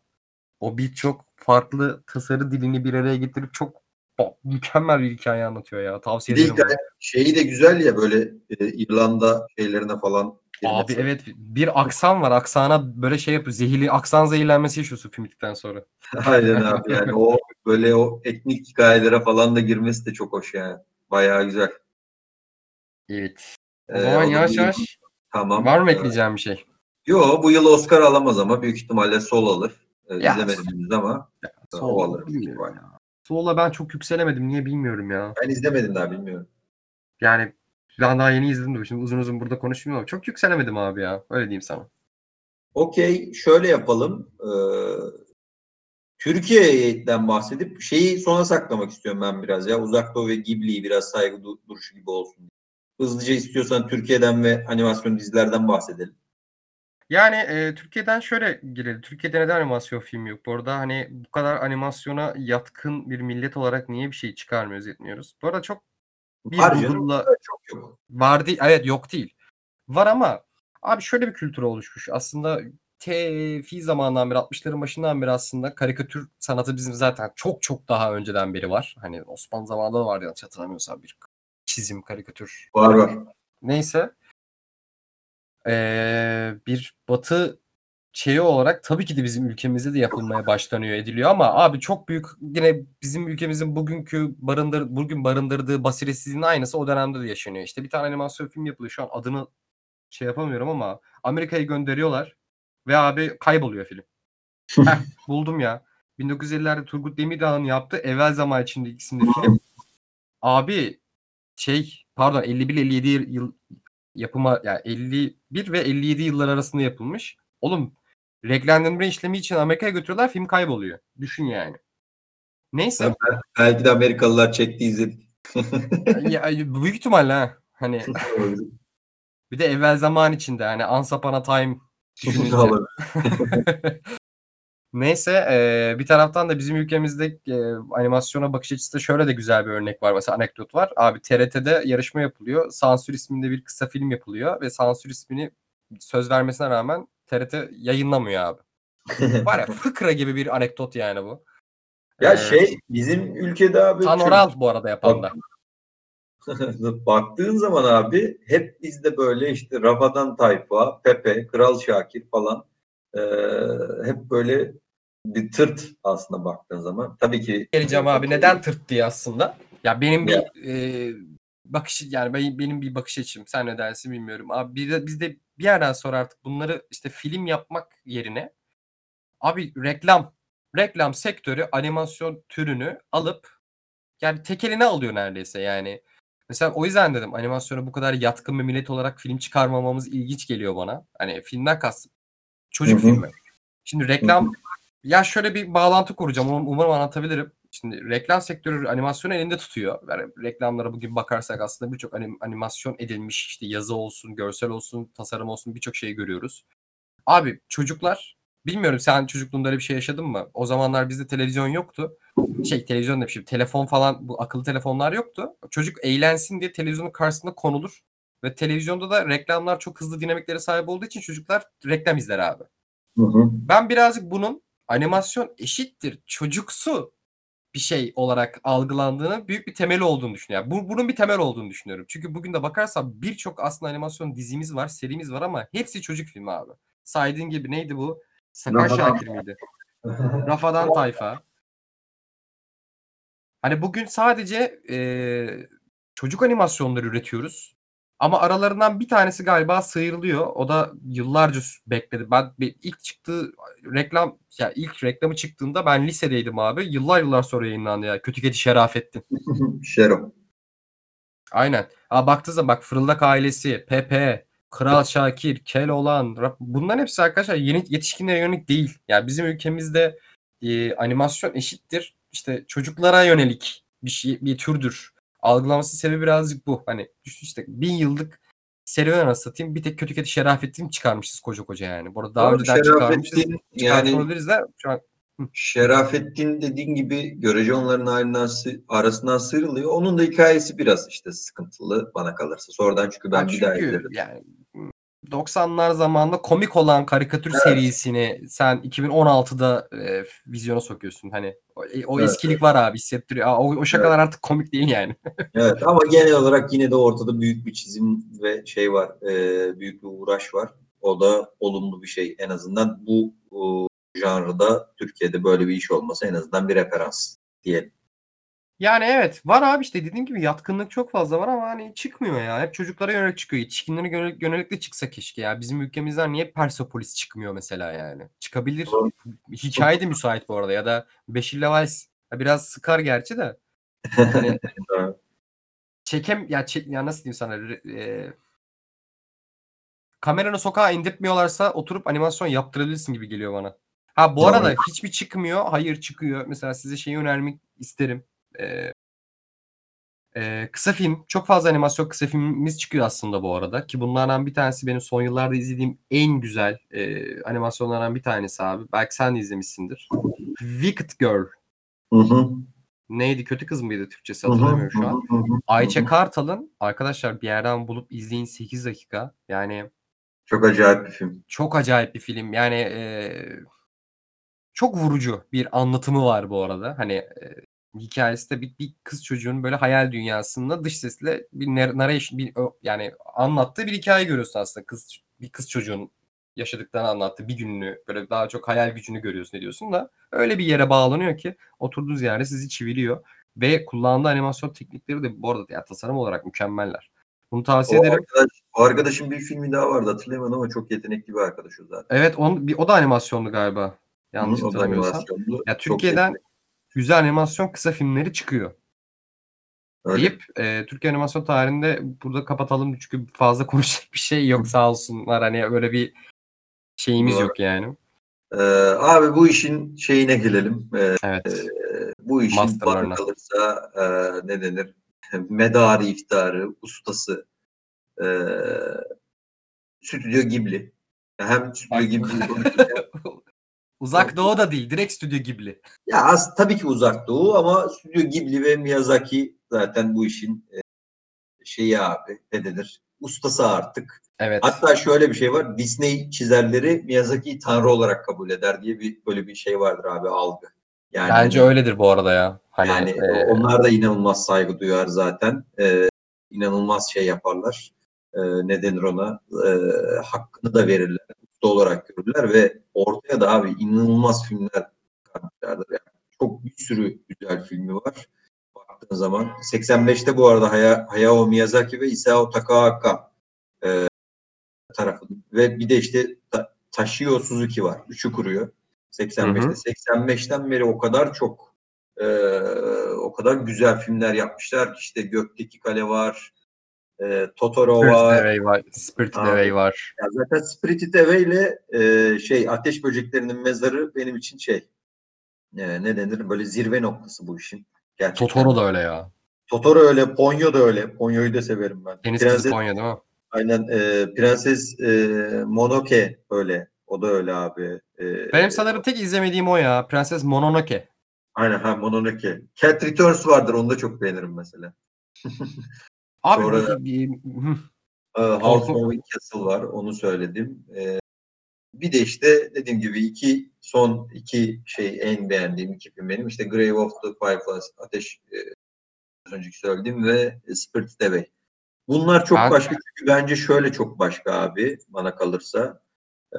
o birçok farklı tasarı dilini bir araya getirip çok ba- mükemmel bir hikaye anlatıyor ya. Tavsiye
de
ederim. bunu.
hikaye şeyi de güzel ya böyle e, İrlanda şeylerine falan.
Abi
girmesi.
evet bir aksan var. Aksana böyle şey yapıyor. Zehirli aksan zehirlenmesi yaşıyorsun film bittikten sonra.
Aynen abi yani o böyle o etnik hikayelere falan da girmesi de çok hoş yani. Bayağı güzel.
Evet. O
Ee,
zaman yavaş yavaş
Tamam.
var mı
Ee,
ekleyeceğim bir şey?
Yo bu yıl Oscar alamaz ama büyük ihtimalle Sol alır. Ee,
Ya,
İzlemedim henüz ama o alır.
ya. Soul'a ben çok yükselemedim. Niye bilmiyorum ya.
Ben izlemedim daha bilmiyorum.
Yani ben daha yeni izledim de şimdi uzun uzun burada konuşmuyorum ama çok yükselemedim abi ya. Öyle diyeyim sana.
Okey şöyle yapalım. Ee, Türkiye'den bahsedip şeyi sona saklamak istiyorum ben biraz ya. Uzak Doğu ve Ghibli'yi biraz saygı du- duruşu gibi olsun. Hızlıca istiyorsan Türkiye'den ve animasyon dizilerden bahsedelim.
Yani e, Türkiye'den şöyle girelim. Türkiye'de neden animasyon film yok? Bu arada hani bu kadar animasyona yatkın bir millet olarak niye bir şey çıkarmıyoruz etmiyoruz? Bu arada çok bir
Var canım,
Google'la
çok yok.
var değil. Evet yok değil. Var ama abi şöyle bir kültür oluşmuş. Aslında tefi zamandan beri 60'ların başından beri aslında karikatür sanatı bizim zaten çok çok daha önceden beri var. Hani Osmanlı zamanında da vardı yanlış hatırlamıyorsam bir çizim karikatür
Var var.
Neyse. Ee, bir batı şeyi olarak tabii ki de bizim ülkemizde de yapılmaya başlanıyor ediliyor ama abi çok büyük yine bizim ülkemizin bugünkü barındır bugün barındırdığı basiretsizliğin aynısı o dönemde de yaşanıyor. İşte bir tane animasyon film yapılıyor şu an adını şey yapamıyorum ama Amerika'ya gönderiyorlar ve abi kayboluyor film. Heh, buldum ya. 1950'lerde Turgut Demirdağ'ın yaptığı Evvel Zaman içinde isimli film. Abi şey pardon 51-57 yıl yapıma yani 51 ve 57 yıllar arasında yapılmış. Oğlum renklendirme işlemi için Amerika'ya götürüyorlar film kayboluyor. Düşün yani. Neyse.
Belki de Amerikalılar çekti izledik.
ya, büyük ihtimalle ha. Hani bir de evvel zaman içinde hani Once Upon a Time. Neyse eee, bir taraftan da bizim ülkemizde eee, animasyona bakış açısı da şöyle de güzel bir örnek var. Mesela anekdot var. Abi TRT'de yarışma yapılıyor. Sansür isminde bir kısa film yapılıyor ve sansür ismini söz vermesine rağmen TRT yayınlamıyor abi. Var ya fıkra gibi bir anekdot yani bu.
ya
Ee,
şey bizim ülkede abi
Tan Oral bu arada yapan da.
baktığın zaman abi hep bizde böyle işte Rafadan Tayfa, Pepe, Kral Şakir falan eee, hep böyle bir tırt aslında baktığın zaman. Tabii ki
Geleceğim abi neden tırt diye aslında. Ya benim bir
Ya.
eee, bakış yani ben- benim bir bakış açım. Sen ne dersin bilmiyorum. Abi bir de, biz de bir yerden sonra artık bunları işte film yapmak yerine abi reklam reklam sektörü animasyon türünü alıp yani tekeline alıyor neredeyse yani. Mesela o yüzden dedim animasyona bu kadar yatkın bir millet olarak film çıkarmamamız ilginç geliyor bana. Hani filmden kastım. Çocuk
Hı hı.
filmi. Şimdi reklam ya şöyle bir bağlantı kuracağım. um- Umarım anlatabilirim. Şimdi reklam sektörü animasyonu elinde tutuyor. Yani reklamlara bugün bakarsak aslında birçok anim- animasyon edilmiş işte yazı olsun, görsel olsun, tasarım olsun birçok şeyi görüyoruz. Abi çocuklar bilmiyorum sen çocukluğunda öyle bir şey yaşadın mı? O zamanlar bizde televizyon yoktu. Şey televizyon demişim. Telefon falan bu akıllı telefonlar yoktu. Çocuk eğlensin diye televizyonun karşısında konulur. Ve televizyonda da reklamlar çok hızlı dinamiklere sahip olduğu için çocuklar reklam izler abi.
Hı hı.
Ben birazcık bunun animasyon eşittir çocuksu bir şey olarak algılandığını büyük bir temeli olduğunu düşünüyorum. Bu, bunun bir temel olduğunu düşünüyorum. Çünkü bugün de bakarsan birçok aslında animasyon dizimiz var, serimiz var ama hepsi çocuk filmi abi. Saydığın gibi neydi bu? Sakar. Şakir miydi? Rafadan Tayfa. Hani bugün sadece eee, çocuk animasyonları üretiyoruz. Ama aralarından bir tanesi galiba sıyrılıyor. O da yıllarca bekledi. Ben ilk çıktığı reklam ya ilk reklamı çıktığında ben lisedeydim abi. Yıllar yıllar sonra yayınlandı ya. Kötü Kedi Şerafettin.
Şero.
Aynen. Aa, baktığı zaman bak Fırıldak ailesi, Pepe, Kral Şakir, Keloğlan. Bunların hepsi arkadaşlar yeni yetişkinlere yönelik değil. Yani bizim ülkemizde e, animasyon eşittir. İşte çocuklara yönelik bir şey bir türdür. Algılaması sebebi birazcık bu. Hani düşün işte bin yıllık serüven satayım. Bir tek kötü kötü Şerafettin çıkarmışız koca koca yani. Bu arada daha
Doğru,
önceden çıkarmışız.
Yani
şu an
Şerafettin dediğin gibi görece onların sı- arasından sıyrılıyor. Onun da hikayesi biraz işte sıkıntılı bana kalırsa. Sonradan çünkü ben bir daha izledim.
yani 90'lar zamanında komik olan karikatür
Evet.
serisini sen 2016'da e, vizyona sokuyorsun. Hani o, o
Evet,
eskilik var abi hissettiriyor. Aa, o, o şakalar artık komik değil yani.
Evet ama genel olarak yine de ortada büyük bir çizim ve şey var. e, büyük bir uğraş var. O da olumlu bir şey. En azından bu o, janrda Türkiye'de böyle bir iş olması en azından bir referans diyelim.
Yani evet var abi işte dediğim gibi yatkınlık çok fazla var ama hani çıkmıyor ya. Hep çocuklara yönelik çıkıyor. Yetişkinlere yönelik, yönelik de çıksa keşke ya. Bizim ülkemizden niye Persepolis çıkmıyor mesela yani? Çıkabilir. Hikaye de müsait bu arada ya da Beşir Levals Ya biraz sıkar gerçi de. Hani çekem ya, çek, ya nasıl diyeyim sana e, kameranı sokağa indirtmiyorlarsa oturup animasyon yaptırabilirsin gibi geliyor bana. Ha bu
Doğru.
arada hiçbir çıkmıyor. Hayır çıkıyor. Mesela size şeyi önermek isterim. E, kısa film. Çok fazla animasyon kısa filmimiz çıkıyor aslında bu arada. Ki bunlardan bir tanesi benim son yıllarda izlediğim en güzel e, animasyonlardan bir tanesi abi. Belki sen de izlemişsindir. Wicked Girl.
Hı hı.
Neydi? Kötü kız mıydı Türkçesi hatırlamıyorum şu an.
hı, hı hı.
Ayça Kartal'ın arkadaşlar bir yerden bulup izleyin 8 dakika. Yani
Çok acayip bir film.
çok acayip bir film. Yani eee, çok vurucu bir anlatımı var bu arada. Hani hikayesi de bir, bir kız çocuğun böyle hayal dünyasında dış sesle bir nar- narration bir yani anlattığı bir hikaye görüyorsun aslında kız bir kız çocuğun yaşadıklarını anlattığı bir gününü böyle daha çok hayal gücünü görüyorsun ediyorsun da öyle bir yere bağlanıyor ki oturduğunuz yerde sizi çiviliyor ve kullandığı animasyon teknikleri de bu arada ya tasarım olarak mükemmeller. Bunu tavsiye
O,
ederim.
arkadaş, o arkadaşın bir filmi daha vardı hatırlayamadım ama çok yetenekli bir arkadaş o zaten.
Evet on, bir, o da animasyonlu galiba. Yanlış hatırlamıyorsam. Ya Türkiye'den. Güzel animasyon kısa filmleri çıkıyor.
Öyle.
Deyip e, Türkiye animasyon tarihinde burada kapatalım çünkü fazla konuşacak bir şey yok sağ olsunlar. Hani öyle bir şeyimiz
Doğru.
yok yani.
Ee, abi bu işin şeyine gelelim. Ee,
Evet.
bu işin
Masterlarına.
bana kalırsa e, ne denir? Medarı iftarı, ustası e, Stüdyo Ghibli. Hem Stüdyo. Ghibli
Uzak Doğu da değil. Direkt Stüdyo Ghibli.
ya az tabii ki uzak doğu ama Stüdyo Ghibli ve Miyazaki zaten bu işin e, şeyi abi ne denir? Ustası artık.
Evet.
Hatta şöyle bir şey var. Disney çizerleri Miyazaki'yi tanrı olarak kabul eder diye bir böyle bir şey vardır abi algı. Yani
Bence
hani-
öyledir bu arada ya. Hani
Yani
e,
onlar da inanılmaz saygı duyar zaten. Ee, inanılmaz şey yaparlar. Ee, ne denir ona? Ee, hakkını da verirler. Usta olarak görürler ve ortaya da abi inanılmaz filmler çıkarmışlardır. Yani çok bir sürü güzel filmi var. Baktığın zaman. 85'te bu arada Haya, Hayao Miyazaki ve Isao Takahata e, tarafı ve bir de işte Ta- Suzuki var. Üçü kuruyor. 85'te. 85'ten beri o kadar çok e, o kadar güzel filmler yapmışlar ki işte Gökteki Kale var, e, Totoro var.
Spirited. Away var.
Ya zaten Spirited Away ile e, şey Ateş Böceklerinin Mezarı benim için şey e, ne denir böyle zirve noktası bu işin. Gerçekten.
Totoro da öyle ya.
Totoro öyle, Ponyo da öyle. Ponyo'yu da severim ben.
Deniz
Prenses,
Konya değil mi?
aynen e, Prenses e, Monoke öyle. O da öyle abi. E,
Benim sanırım tek izlemediğim o ya. Prenses Mononoke.
Aynen ha Mononoke. Cat Returns vardır onu da çok beğenirim mesela.
Abi
Sonra-
bir-.
Ee, House Moving Castle var. Onu söyledim. Ee, bir de işte dediğim gibi iki son iki şey en beğendiğim iki film benim. İşte Grave of the Fireflies, Ateş e, önceki söylediğim ve Spirited Away. Bunlar çok
Ben-
başka çünkü bence şöyle çok başka abi bana kalırsa. Ee,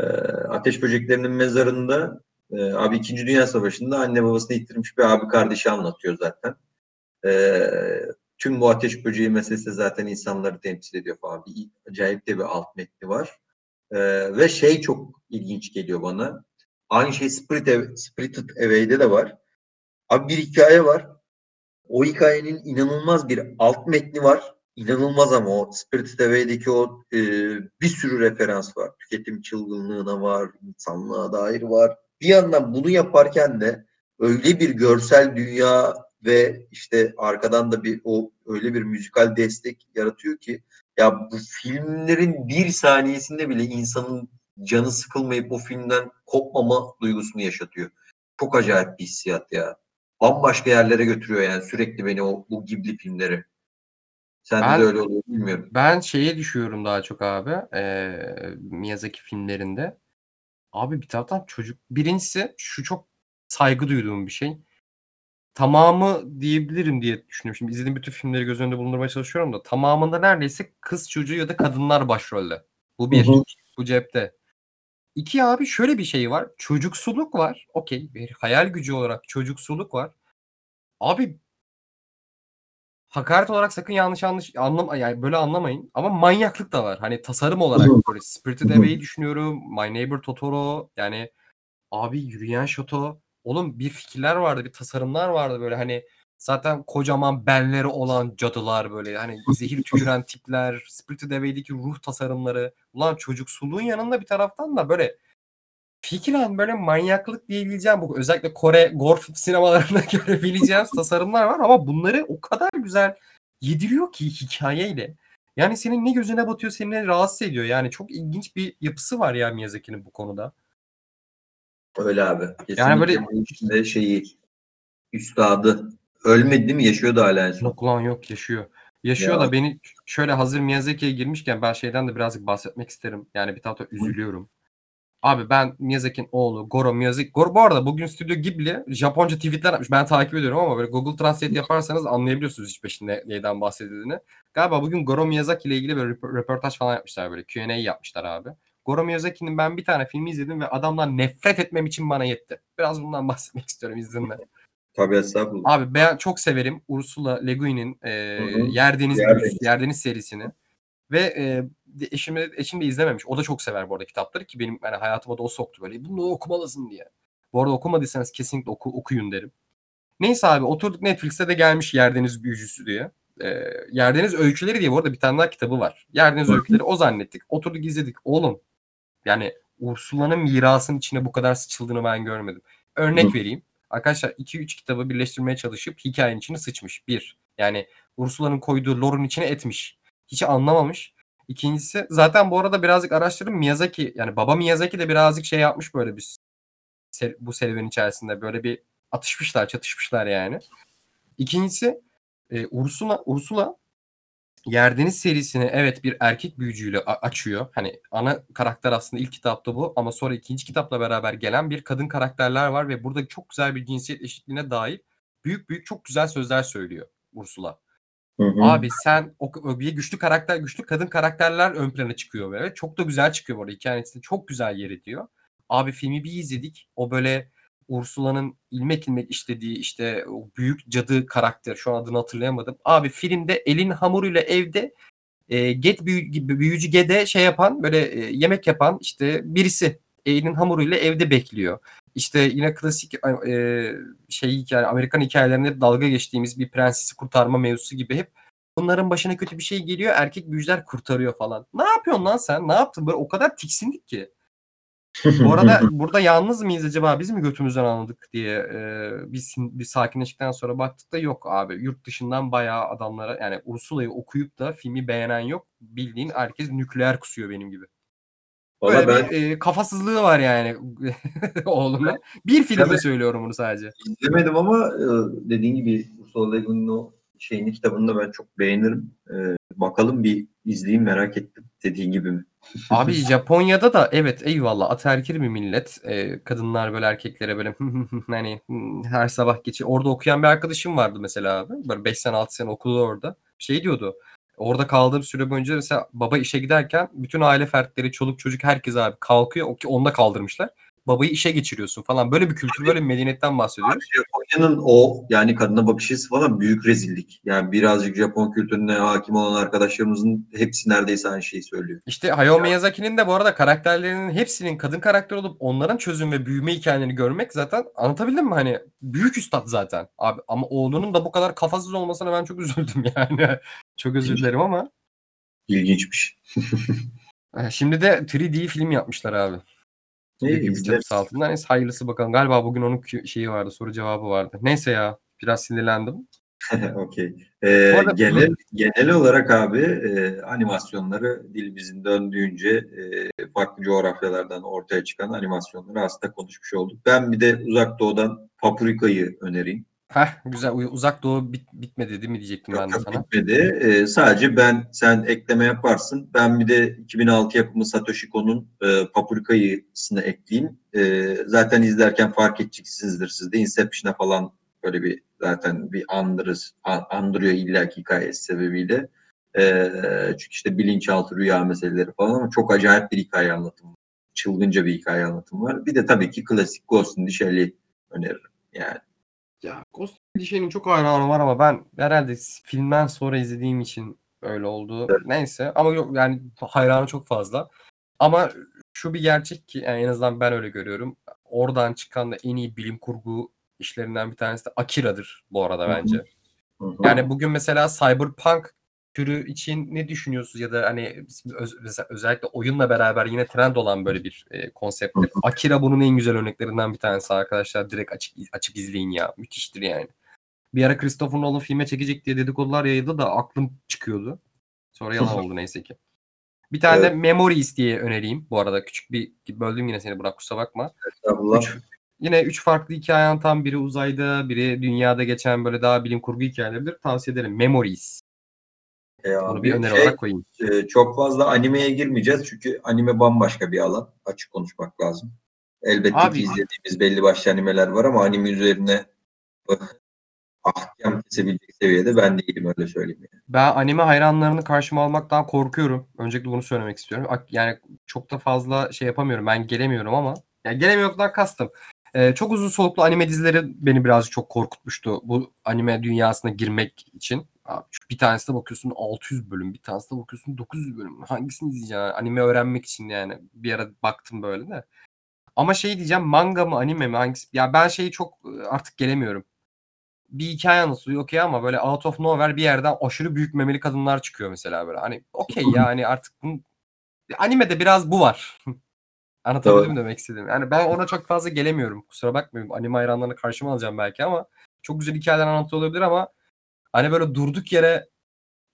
Ateş Böceklerinin Mezarında e, abi 2. Dünya Savaşı'nda anne babasını yitirmiş bir abi kardeşi anlatıyor zaten. Ee, tüm bu ateş böceği meselesi zaten insanları temsil ediyor falan. Bir, acayip de bir alt metni var. Ee, ve şey çok ilginç geliyor bana. Aynı şey Spirit Spirited Away'de de var. Abi bir hikaye var. O hikayenin inanılmaz bir alt metni var. İnanılmaz ama o Spirited Away'deki o e, bir sürü referans var. Tüketim çılgınlığına var, insanlığa dair var. Bir yandan bunu yaparken de öyle bir görsel dünya ve işte arkadan da bir o öyle bir müzikal destek yaratıyor ki ya bu filmlerin bir saniyesinde bile insanın canı sıkılmayıp o filmden kopmama duygusunu yaşatıyor. Çok acayip bir hissiyat ya. Bambaşka yerlere götürüyor yani sürekli beni o bu Ghibli filmleri. Sende
Ben-
de öyle oluyor bilmiyorum.
Ben şeye düşüyorum daha çok abi. eee, Miyazaki filmlerinde. Abi bir taraftan çocuk birincisi şu çok saygı duyduğum bir şey. Tamamı diyebilirim diye düşünüyorum. Şimdi izlediğim bütün filmleri göz önünde bulundurmaya çalışıyorum da tamamında neredeyse kız çocuğu ya da kadınlar başrolde. Bu bir.
Hı hı.
Bu cepte. İki abi şöyle bir şey var. Çocuksuluk var. Okey. Bir hayal gücü olarak çocuksuluk var. Abi hakaret olarak sakın yanlış anlaş anlam yani böyle anlamayın ama manyaklık da var. Hani tasarım olarak böyle Spirited. Away'i düşünüyorum. My Neighbor Totoro yani abi Yürüyen Şato. Oğlum bir fikirler vardı, bir tasarımlar vardı böyle hani zaten kocaman belleri olan cadılar böyle hani zehir tüküren tipler, Spirited Away'deki ruh tasarımları. Ulan çocuksuluğun yanında bir taraftan da böyle fikiren böyle manyaklık diyebileceğim bu özellikle Kore gore sinemalarında görebileceğiniz tasarımlar var ama bunları o kadar güzel yediriyor ki hikayeyle. Yani senin ne gözüne batıyor, seni ne rahatsız ediyor. Yani çok ilginç bir yapısı var ya Miyazaki'nin bu konuda.
Öyle abi. Kesinlikle
Yani böyle-
bu içinde şeyi üstadı ölmedi mi? Yaşıyordu hala en son.
Yok lan yok yaşıyor. Yaşıyor
Ya.
da beni şöyle hazır Miyazaki'ye girmişken ben şeyden de birazcık bahsetmek isterim. Yani bir tarafta üzülüyorum. Abi ben Miyazaki'nin oğlu Goro Miyazaki. Goro bu arada bugün Stüdyo Ghibli Japonca tweetler atmış. Ben takip ediyorum ama böyle Google Translate yaparsanız anlayabiliyorsunuz hiç peşinde neyden bahsedildiğini. Galiba bugün Goro Miyazaki ile ilgili böyle röp- röportaj falan yapmışlar böyle. Q&A yapmışlar abi. Goro Miyazaki'nin ben bir tane filmi izledim ve adamdan nefret etmem için bana yetti. Biraz bundan bahsetmek istiyorum izninle.
Tabii estağfurullah.
Abi ben çok severim Ursula Le Guin'in e,
Hı hı.
Yer Deniz
Yer
Büyüsü,
Deniz.
Yer Deniz serisini. Ve e, eşim, de, eşim de izlememiş. O da çok sever bu arada kitapları ki benim yani hayatıma da o soktu böyle. Bunu okumalısın diye. Bu arada okumadıysanız kesinlikle oku, okuyun derim. Neyse abi oturduk Netflix'te de gelmiş Yerdeniz Büyücüsü diye. E, Yerdeniz Öyküleri diye bu arada bir tane daha kitabı var. Yerdeniz. Öyküleri o zannettik. Oturduk izledik. Oğlum yani Ursula'nın mirasının içine bu kadar sıçıldığını ben görmedim. Örnek
Hı.
vereyim. Arkadaşlar 2-3 kitabı birleştirmeye çalışıp hikayenin içine sıçmış. Bir, yani Ursula'nın koyduğu lore'un içine etmiş. Hiç anlamamış. İkincisi zaten bu arada birazcık araştırdım. Miyazaki yani baba Miyazaki de birazcık şey yapmış böyle bir bu serüven içerisinde böyle bir atışmışlar, çatışmışlar yani. İkincisi e, Ursula Ursula Yerdeniz serisini evet bir erkek büyücüyle açıyor. Hani ana karakter aslında ilk kitapta bu ama sonra ikinci kitapla beraber gelen bir kadın karakterler var ve burada çok güzel bir cinsiyet eşitliğine dair büyük büyük çok güzel sözler söylüyor Ursula.
Hı hı.
Abi sen o, bir güçlü karakter, güçlü kadın karakterler ön plana çıkıyor böyle. Çok da güzel çıkıyor bu arada. Hikayenin içinde çok güzel yer ediyor. Abi filmi bir izledik. O böyle Ursula'nın ilmek ilmek işlediği işte o büyük cadı karakter şu an adını hatırlayamadım. Abi filmde elin hamuruyla evde e, get büyü, büyücü gede şey yapan böyle e, yemek yapan işte birisi elin hamuruyla evde bekliyor. İşte yine klasik e, şey hikaye Amerikan hikayelerinde dalga geçtiğimiz bir prensesi kurtarma mevzusu gibi hep bunların başına kötü bir şey geliyor erkek büyücüler kurtarıyor falan. Ne yapıyorsun lan sen? Ne yaptın? Böyle o kadar tiksindik ki. Bu arada burada yalnız mıyız acaba biz mi götümüzden anladık diye e, biz bir sakinleştikten sonra baktık da yok abi. Yurt dışından bayağı adamlara yani Ursula'yı okuyup da filmi beğenen yok. Bildiğin herkes nükleer kusuyor benim gibi.
Valla
Böyle
ben
bir e, kafasızlığı var yani oğlumla. Bir filmde
Tabii.
söylüyorum bunu sadece.
izlemedim ama e, dediğin gibi Ursula Le Guin'in o şeyini kitabını da ben çok beğenirim. E, bakalım bir izleyeyim merak ettim. Dediğin gibi mi?
Abi Japonya'da da evet eyvallah ataerkil bir millet. Ee, kadınlar böyle erkeklere böyle hani hmm, her sabah geçi orada okuyan bir arkadaşım vardı mesela abi. Böyle 5 sene 6 sene okudu orada. Şey diyordu. Orada kaldığım süre boyunca mesela baba işe giderken bütün aile fertleri, çoluk çocuk herkes abi kalkıyor. Onda kaldırmışlar. Babayı işe geçiriyorsun falan. Böyle bir kültür, böyle bir medeniyetten bahsediyoruz.
Japonya'nın o yani kadına bakış açısı falan büyük rezillik. Yani birazcık Japon kültürüne hakim olan arkadaşlarımızın hepsi neredeyse aynı şeyi söylüyor.
İşte Hayao Miyazaki'nin de bu arada karakterlerinin hepsinin kadın karakter olup onların çözüm ve büyüme hikayelerini görmek zaten anlatabildim mi? Hani büyük üstad zaten. Abi ama oğlunun da bu kadar kafasız olmasına ben çok üzüldüm yani. çok özür dilerim ama.
İlginçmiş.
Şimdi de 3D film yapmışlar abi.
İyi,
Ghibli
izleriz.
çatısı altında. Neyse hayırlısı bakalım. Galiba bugün onun şeyi vardı, soru cevabı vardı. Neyse ya biraz sinirlendim.
Okey. Ee,
arada-
genel genel olarak abi e, animasyonları dilimizin döndüğünce e, farklı coğrafyalardan ortaya çıkan animasyonları aslında konuşmuş olduk. Ben bir de Uzak Doğu'dan Paprika'yı önereyim.
Heh, güzel. Uzak Doğu bit- bitmedi değil mi diyecektim ben
Yok
de
yok
sana.
bitmedi. Ee, sadece ben sen ekleme yaparsın. Ben bir de 2006 yapımı Satoshi Kon'un e, Paprika'yısını ekleyeyim. E, zaten izlerken fark edeceksizdir siz de. Inception'a falan böyle bir zaten bir andırız, an- andırıyor illaki hikayesi sebebiyle. E, çünkü işte bilinçaltı rüya meseleleri falan ama çok acayip bir hikaye anlatımı. var. Çılgınca bir hikaye anlatımı var. Bir de tabii ki klasik Ghost in the Shell'i öneririm. Yani
Ya Ghost in the Shell'in çok hayranı var ama ben herhalde filmden sonra izlediğim için öyle oldu. Neyse ama yok yani hayranı çok fazla. Ama şu bir gerçek ki yani en azından ben öyle görüyorum. Oradan çıkan da en iyi bilim kurgu işlerinden bir tanesi de Akira'dır bu arada bence.
hı hı.
Yani bugün mesela Cyberpunk türü için ne düşünüyorsunuz ya da hani öz- özellikle oyunla beraber yine trend olan böyle bir e,
hı.
Akira bunun en güzel örneklerinden bir tanesi arkadaşlar. Direkt açık açıp izleyin ya. Müthiştir yani. Bir ara Christopher Nolan filme çekecek diye dedikodular yayıldı da aklım çıkıyordu. Sonra yalan oldu neyse ki. Bir tane de
Evet.
Memories diye önereyim. Bu arada küçük bir böldüm yine seni Burak kusura bakma. Üç, yine üç farklı hikaye anlatan biri uzayda, biri dünyada geçen böyle daha bilim kurgu hikayeleridir. Tavsiye ederim. Memories.
E,
Bunu
abi,
bir öneri
şey,
olarak koyayım.
e, çok fazla animeye girmeyeceğiz çünkü anime bambaşka bir alan. Açık konuşmak lazım. Elbette
Abi-
ki izlediğimiz belli başlı animeler var ama anime üzerine eh, ahkam kesebilecek seviyede ben değilim öyle söyleyeyim. Yani.
Ben anime hayranlarını karşıma almaktan korkuyorum. Öncelikle bunu söylemek istiyorum. Yani çok da fazla şey yapamıyorum. Ben gelemiyorum ama. Yani gelemiyordan kastım. Ee, çok uzun soluklu anime dizileri beni birazcık çok korkutmuştu. Bu anime dünyasına girmek için. Abi, şu bir tanesine bakıyorsun 600 bölüm. Bir tanesine bakıyorsun 900 bölüm. Hangisini izleyeceksin? Anime öğrenmek için yani. Bir ara baktım böyle de. Ama şey diyeceğim manga mı anime mi hangisi? Ya ben şeyi çok e, artık gelemiyorum bir hikaye anlatılıyor okey ama böyle out of nowhere bir yerden aşırı büyük memeli kadınlar çıkıyor mesela böyle. Hani okey ya hani artık bunun animede biraz bu var. Anlatabildim mi demek istedim. Yani ben ona çok fazla gelemiyorum. Kusura bakmayın. Anime hayranlarını karşıma alacağım belki ama çok güzel hikayeler anlatıyor olabilir ama hani böyle durduk yere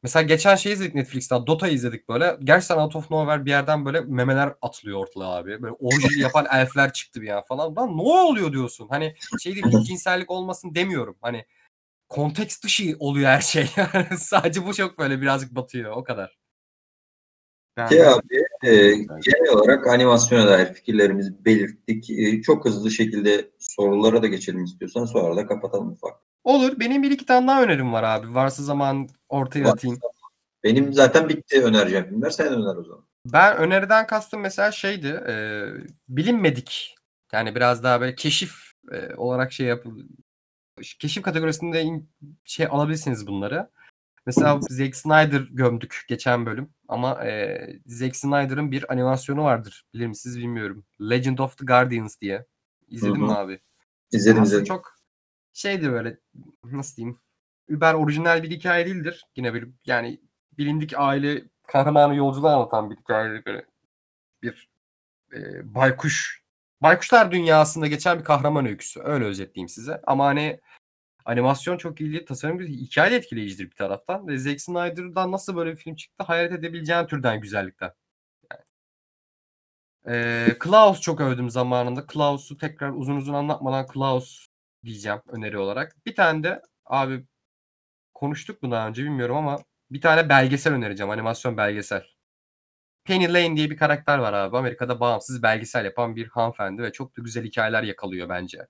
mesela geçen şey izledik Netflix'ten. Dota izledik böyle. Gerçekten out of nowhere bir yerden böyle memeler atılıyor ortalığa abi. Böyle orji yapan elfler çıktı bir an falan. Lan ne oluyor diyorsun? Hani şey değil cinsellik olmasın demiyorum. Hani konteks dışı oluyor her şey. Sadece bu çok böyle birazcık batıyor o kadar. Ben
Ki abi e, genel olarak animasyona dair fikirlerimizi belirttik. E, çok hızlı şekilde sorulara da geçelim istiyorsan sonra da kapatalım ufak.
Olur. Benim bir iki tane daha önerim var abi. Varsa zaman ortaya
Var.
atayım.
Benim zaten bitti önereceğim filmler. Sen öner o zaman.
Ben öneriden kastım mesela şeydi. E, bilinmedik. Yani biraz daha böyle keşif e, olarak şey yap keşif kategorisinde in- şey alabilirsiniz bunları. Mesela Zack Snyder gömdük geçen bölüm ama e, Zack Snyder'ın bir animasyonu vardır. Bilir misiniz bilmiyorum. Legend of the Guardians diye. İzledin
Hı hı.
mi abi?
İzledim
Aslında
izledim.
çok şeydi böyle nasıl diyeyim über orijinal bir hikaye değildir. Yine bir yani bilindik aile kahramanı yolculuğu anlatan bir hikaye böyle bir e, baykuş baykuşlar dünyasında geçen bir kahraman öyküsü. Öyle özetleyeyim size. Ama hani animasyon çok iyi, tasarım güzel, hikaye etkileyicidir bir taraftan. Ve Zack Snyder'dan nasıl böyle bir film çıktı hayal edebileceğin türden güzellikten. Ee, Klaus çok övdüm zamanında. Klaus'u tekrar uzun uzun anlatmadan Klaus diyeceğim öneri olarak. Bir tane de abi konuştuk mu daha önce bilmiyorum ama bir tane belgesel önereceğim. Animasyon belgesel. Penny Lane diye bir karakter var abi. Amerika'da bağımsız belgesel yapan bir hanımefendi ve çok da güzel hikayeler yakalıyor bence.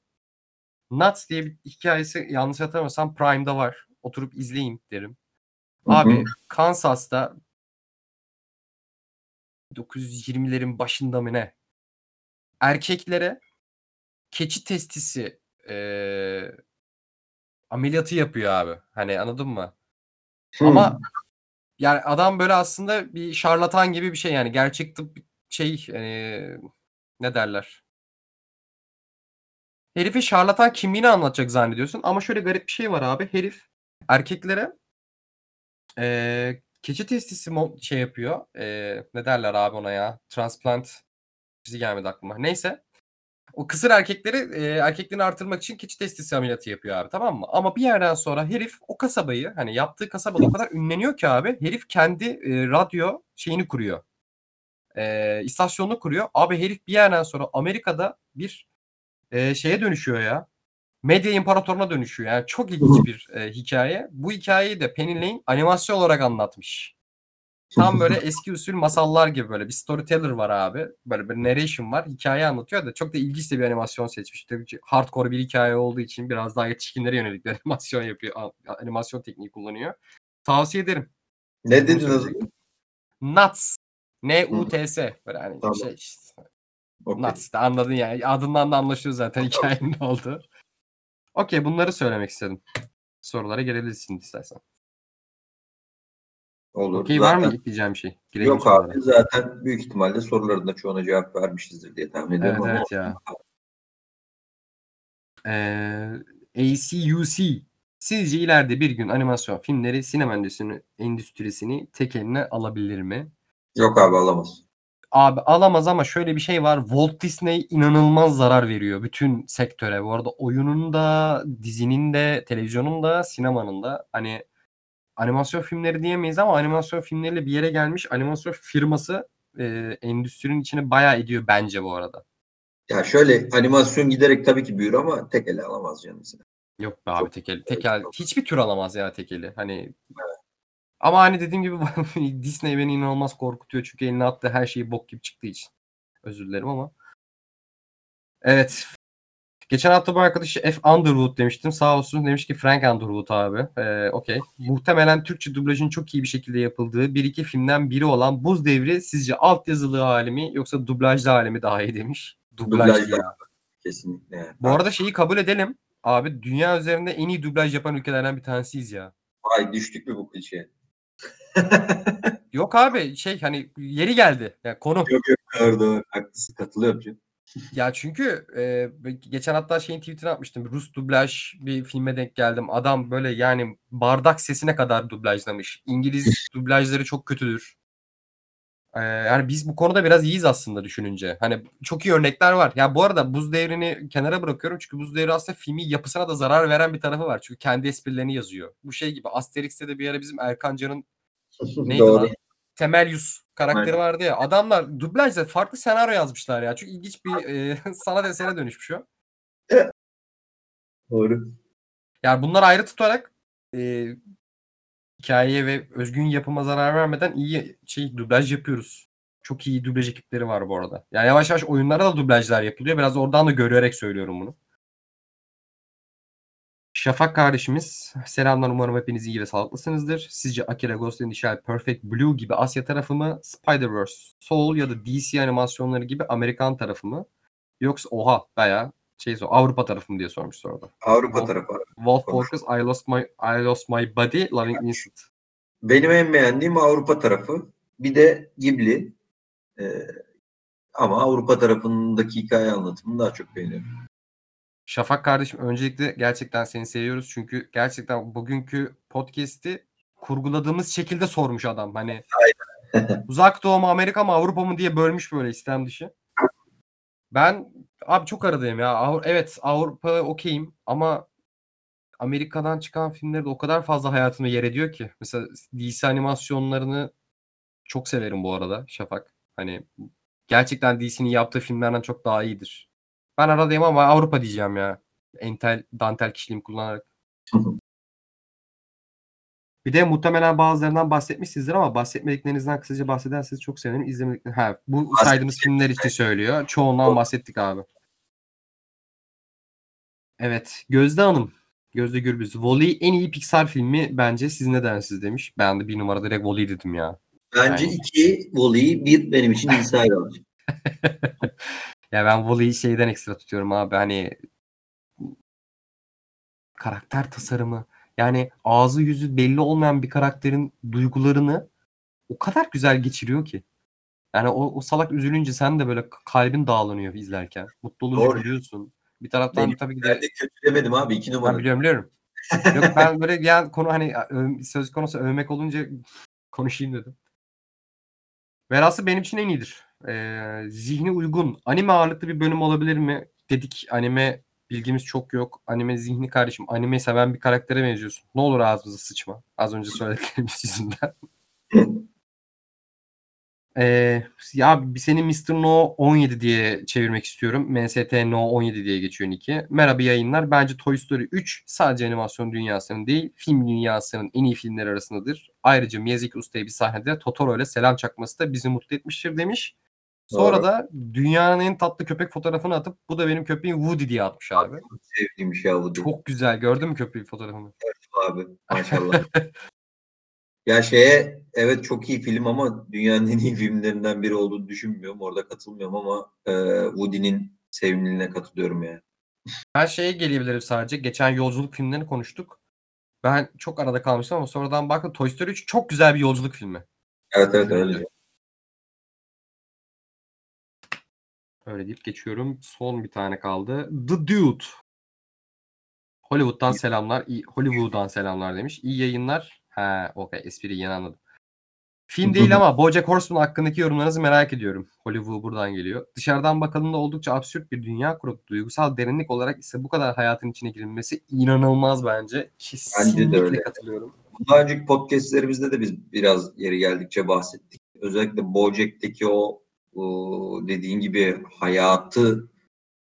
Nuts diye bir hikayesi yanlış hatırlamıyorsam Prime'da var. Oturup izleyin derim.
Hı hı.
Abi Kansas'ta 1920'lerin başında mı ne? Erkeklere keçi testisi eee, ameliyatı yapıyor abi. Hani anladın mı?
Hı.
Ama yani adam böyle aslında bir şarlatan gibi bir şey yani gerçek tıp şey eee, ne derler? Herifin şarlatan kimliğini anlatacak zannediyorsun ama şöyle garip bir şey var abi. Herif erkeklere eee keçi testisi mo- şey yapıyor. Eee, ne derler abi ona ya? Transplant bizi gelmedi aklıma. Neyse. O kısır erkekleri eee, erkekliğini artırmak için keçi testisi ameliyatı yapıyor abi tamam mı? Ama bir yerden sonra herif o kasabayı hani yaptığı kasabada o kadar ünleniyor ki abi herif kendi eee, radyo şeyini kuruyor. Eee istasyonunu kuruyor. Abi herif bir yerden sonra Amerika'da bir eee, şeye dönüşüyor ya. medya imparatoruna dönüşüyor. Yani çok ilginç bir e, hikaye. Bu hikayeyi de Penny Lane animasyon olarak anlatmış. Tam böyle eski usul masallar gibi böyle bir storyteller var abi. Böyle bir narration var. Hikaye anlatıyor da çok da ilginç de bir animasyon seçmiş. Tabii ki hardcore bir hikaye olduğu için biraz daha yetişkinlere yönelik bir animasyon yapıyor. Animasyon tekniği kullanıyor. Tavsiye ederim.
Ne
Bunu
dedin az
söyleyecektim. Nuts. N-U-T-S. Böyle hani
Tamam.
şey işte.
Okey.
Nuts işte anladın yani. Adından da anlaşılıyor zaten hikayenin ne olduğu. Okey bunları söylemek istedim. Sorulara gelebilirsin istersen.
Olur.
Okey var mı ekleyeceğim bir şey? Girelim
Yok abi zaten büyük ihtimalle soruların da çoğuna cevap vermişizdir diye tahmin
Evet
ediyorum. ama
evet ya. Ee, ACUC sizce ileride bir gün animasyon filmleri sinema endüstrisini, endüstrisini tek eline alabilir mi?
Yok abi alamaz.
Abi alamaz ama şöyle bir şey var. Walt Disney inanılmaz zarar veriyor bütün sektöre. Bu arada oyunun da, dizinin de, televizyonun da, sinemanın da. Hani animasyon filmleri diyemeyiz ama animasyon filmleriyle bir yere gelmiş animasyon firması e, endüstrinin içine bayağı ediyor bence bu arada.
Ya şöyle animasyon giderek tabii ki büyür ama tek ele alamaz canım mesela.
Yok be abi
Çok-
tekeli. Tekel hiçbir tür alamaz ya tekeli. Hani ama hani dediğim gibi Disney beni inanılmaz korkutuyor çünkü eline attığı her şeyi bok gibi çıktığı için. Özür dilerim ama. Evet. Geçen hafta bu arkadaşı F. Underwood demiştim. Sağ olsun demiş ki Frank Underwood abi. Ee, Okey. Muhtemelen Türkçe dublajın çok iyi bir şekilde yapıldığı bir iki filmden biri olan Buz Devri sizce altyazılı hali mi yoksa dublajlı hali mi daha iyi demiş. Dublajlı. ya.
Kesinlikle. yani.
Bu arada şeyi kabul edelim. Abi dünya üzerinde en iyi dublaj yapan ülkelerden bir tanesiyiz ya.
Ay düştük mü bu klişeye?
Yok abi şey hani yeri geldi. Ya konu.
Yok yok doğru doğru. Haklısın katılıyorum canım.
Ya çünkü e, geçen hatta şeyin tweetini atmıştım. Rus dublaj bir filme denk geldim. Adam böyle yani bardak sesine kadar dublajlamış. İngiliz dublajları çok kötüdür. E, yani biz bu konuda biraz iyiyiz aslında düşününce. Hani çok iyi örnekler var. Ya bu arada Buz Devri'ni kenara bırakıyorum. Çünkü Buz Devri aslında filmin yapısına da zarar veren bir tarafı var. Çünkü kendi esprilerini yazıyor. Bu şey gibi Asterix'te de bir ara bizim Erkan Can'ın Neydi
doğru.
lan? Temelyus karakteri
Aynen.
vardı ya. Adamlar dublajda farklı senaryo yazmışlar ya. Çok ilginç bir e, sanat esere dönüşmüş o.
Doğru.
Yani bunlar ayrı tutarak e, hikayeye ve özgün yapıma zarar vermeden iyi şey dublaj yapıyoruz. Çok iyi dublaj ekipleri var bu arada. Yani yavaş yavaş oyunlara da dublajlar yapılıyor. Biraz oradan da görerek söylüyorum bunu. Şafak kardeşimiz selamlar umarım hepiniz iyi ve sağlıklısınızdır. Sizce Akira Ghost in the Shell Perfect Blue gibi Asya tarafı mı? Spider-Verse, Soul ya da DC animasyonları gibi Amerikan tarafı mı? Yoksa oha bayağı şey sor Avrupa tarafı mı diye sormuş orada.
Avrupa
Wolf-
tarafı.
Wolf. Walkers I Lost My I Lost My Body Loving Vincent.
Benim en beğendiğim Avrupa tarafı. Bir de Ghibli. Ee, ama Avrupa tarafındaki hikaye anlatımını daha çok beğeniyorum.
Şafak kardeşim öncelikle gerçekten seni seviyoruz. Çünkü gerçekten bugünkü podcast'i kurguladığımız şekilde sormuş adam. Hani uzak doğu mu Amerika mı Avrupa mı diye bölmüş böyle istem dışı. Ben abi çok aradayım ya. Avru- evet Avrupa okeyim ama Amerika'dan çıkan filmleri de o kadar fazla hayatımda yer ediyor ki. Mesela DC animasyonlarını çok severim bu arada Şafak. Hani gerçekten DC'nin yaptığı filmlerden çok daha iyidir. Ben aradayım ama Avrupa diyeceğim ya. Entel, dantel kişiliğimi kullanarak. Bir de muhtemelen bazılarından bahsetmişsinizdir ama bahsetmediklerinizden kısaca bahsederseniz çok sevinirim. İzlemedikleriniz. Ha, bu saydığınız filmler için söylüyor. Çoğundan bahsettik abi. Evet. Gözde Hanım. Gözde Gürbüz. Wall-E en iyi Pixar filmi bence. Siz ne dersiniz demiş. Ben de bir numara direkt Wall-E dedim ya.
Bence
Aynen.
iki voleyi, bir benim için İsa Yalçın.
Ya ben Wall-E'yi şeyden ekstra tutuyorum abi. Hani karakter tasarımı. Yani ağzı yüzü belli olmayan bir karakterin duygularını o kadar güzel geçiriyor ki. Yani o, o salak üzülünce sen de böyle kalbin dağlanıyor izlerken. Mutlu olunca
Doğru.
Bir taraftan
Benim
tabii ki de
Ben kötülemedim abi iki
ben
numara.
biliyorum biliyorum. Yok ben böyle yani konu hani söz konusu övmek olunca konuşayım dedim. Velhasıl benim için en iyidir. Ee, zihni uygun. Anime ağırlıklı bir bölüm olabilir mi? Dedik anime bilgimiz çok yok. Anime zihni kardeşim. Anime seven bir karaktere benziyorsun. Ne olur ağzımıza sıçma. Az önce söylediklerimiz yüzünden. Ee, ya seni Mr. No 17 diye çevirmek istiyorum. MST No 17 diye geçiyor niki. Merhaba yayınlar. Bence Toy Story 3 sadece animasyon dünyasının değil, film dünyasının en iyi filmleri arasındadır. Ayrıca Miyazaki Usta'ya bir sahnede Totoro ile selam çakması da bizi mutlu etmiştir demiş. Sonra
Doğru.
da dünyanın en tatlı köpek fotoğrafını atıp bu da benim köpeğim Woody diye atmış abi.
Sevdiğim şey değil.
Çok güzel. Gördün mü köpeğin fotoğrafını?
abi. Maşallah. ya şeye evet çok iyi film ama dünyanın en iyi filmlerinden biri olduğunu düşünmüyorum. Orada katılmıyorum ama e, Woody'nin sevimliliğine katılıyorum yani.
Ben şeye gelebilirim sadece. Geçen yolculuk filmlerini konuştuk. Ben çok arada kalmıştım ama sonradan baktım Toy Story 3 çok güzel bir yolculuk filmi.
Evet evet öyle.
Öyle deyip geçiyorum. Son bir tane kaldı. The Dude. Hollywood'dan selamlar. İyi, Hollywood'dan selamlar demiş. İyi yayınlar. Ha, okey. Espriyi yeni anladım. Film değil ama BoJack Horseman hakkındaki yorumlarınızı merak ediyorum. Hollywood buradan geliyor. Dışarıdan bakıldığında oldukça absürt bir dünya kurup duygusal derinlik olarak ise bu kadar hayatın içine girilmesi inanılmaz bence. Kesinlikle
öyle.
katılıyorum.
Daha önceki podcastlerimizde de biz biraz yeri geldikçe bahsettik. Özellikle Bojack'teki o dediğin gibi hayatı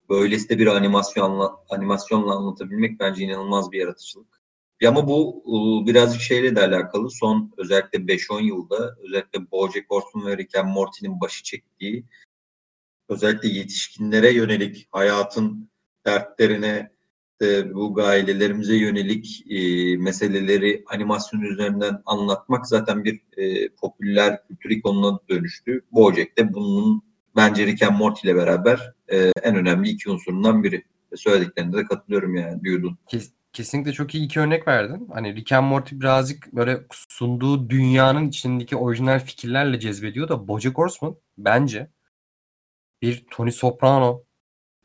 böylesine bir animasyonla animasyonla anlatabilmek bence inanılmaz bir yaratıcılık. Ya Ama bu e, birazcık şeyle de alakalı. Son özellikle 5-10 yılda özellikle Bojack Horseman ve Rick and Morty'nin başı çektiği özellikle yetişkinlere yönelik hayatın dertlerine e, bu ailelerimize yönelik e, meseleleri animasyon üzerinden anlatmak zaten bir e, popüler kültür ikonuna dönüştü. Bojack de bunun bence Rick and Morty ile beraber e, en önemli iki unsurundan biri. Ve Söylediklerine de katılıyorum yani.
Kes- kesinlikle çok iyi iki örnek verdin. Hani Rick and Morty birazcık böyle sunduğu dünyanın içindeki orijinal fikirlerle cezbediyor da BoJack Horseman bence bir Tony Soprano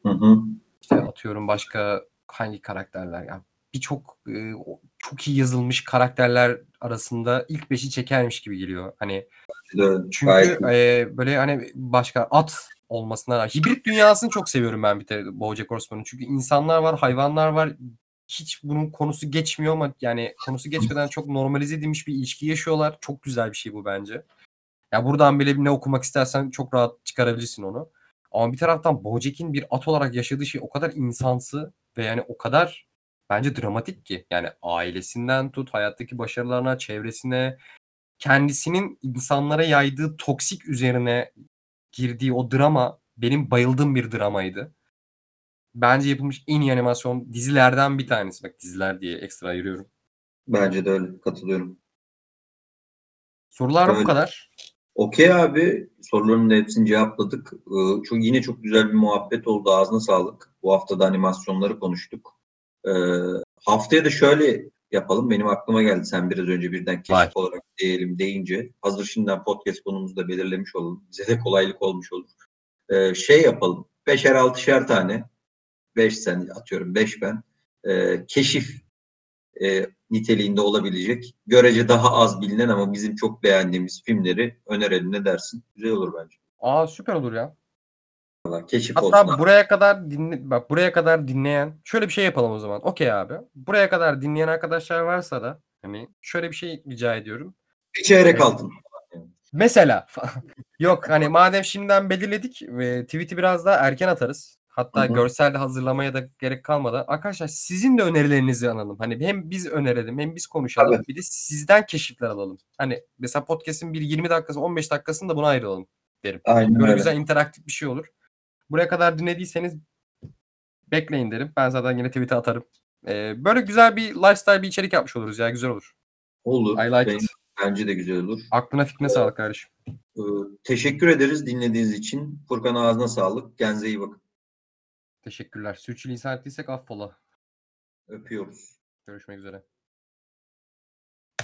Hı hı.
işte atıyorum başka hangi karakterler ya birçok e, çok iyi yazılmış karakterler arasında ilk beşi çekermiş gibi geliyor. Hani
öyle.
çünkü e, böyle hani başka at olmasına hibrit dünyasını çok seviyorum ben bir de BoJack Horseman'ın. Çünkü insanlar var, hayvanlar var. Hiç bunun konusu geçmiyor ama yani konusu geçmeden çok normalize edilmiş bir ilişki yaşıyorlar. Çok güzel bir şey bu bence. Ya buradan bile ne okumak istersen çok rahat çıkarabilirsin onu. Ama bir taraftan Bojack'in bir at olarak yaşadığı şey o kadar insansı ve yani o kadar bence dramatik ki. Yani ailesinden tut, hayattaki başarılarına, çevresine, kendisinin insanlara yaydığı toksik üzerine girdiği o drama benim bayıldığım bir dramaydı. Bence yapılmış en iyi animasyon dizilerden bir tanesi. Bak diziler diye ekstra ayırıyorum.
Bence de öyle. Katılıyorum.
Sorular bu
Öyle.
kadar.
Okey abi. Soruların da hepsini cevapladık. Ee, çok, yine çok güzel bir muhabbet oldu. Ağzına sağlık. Bu hafta da animasyonları konuştuk. Ee, haftaya da şöyle yapalım. Benim aklıma geldi. Sen biraz önce birden keşif
Vay.
olarak diyelim deyince. Hazır şimdiden podcast konumuzu da belirlemiş olalım. Bize de kolaylık olmuş olur. Ee, şey yapalım. Beşer altışer tane. Beş sen atıyorum. Beş ben. Ee, keşif e, niteliğinde olabilecek. Görece daha az bilinen ama bizim çok beğendiğimiz filmleri önerelim ne dersin? Güzel olur bence.
Aa süper olur ya.
Keşif
Hatta
olsun.
buraya kadar dinle bak buraya kadar dinleyen şöyle bir şey yapalım o zaman. Okey abi. Buraya kadar dinleyen arkadaşlar varsa da hani şöyle bir şey rica ediyorum.
Bir çeyrek altın.
Mesela yok hani madem şimdiden belirledik ve tweet'i biraz daha erken atarız. Hatta
Hı hı.
görsel de hazırlamaya da gerek kalmadan. Arkadaşlar sizin de önerilerinizi alalım. Hani hem biz önerelim hem biz konuşalım.
Tabii.
Bir de sizden keşifler alalım. Hani mesela podcast'in bir 20 dakikası 15 dakikasını da buna ayıralım derim.
Aynen
Böyle
öyle.
güzel interaktif bir şey olur. Buraya kadar dinlediyseniz bekleyin derim. Ben zaten yine tweet'e atarım. Ee, böyle güzel bir lifestyle bir içerik yapmış oluruz ya. Güzel olur.
Olur.
I like
Benim-
it.
Bence de güzel olur.
Aklına fikrine sağlık kardeşim.
Ee, teşekkür ederiz dinlediğiniz için. Furkan ağzına sağlık. Kendinize iyi bakın.
Teşekkürler. Sürçülisan ettiysek affola.
Öpüyoruz.
Görüşmek üzere.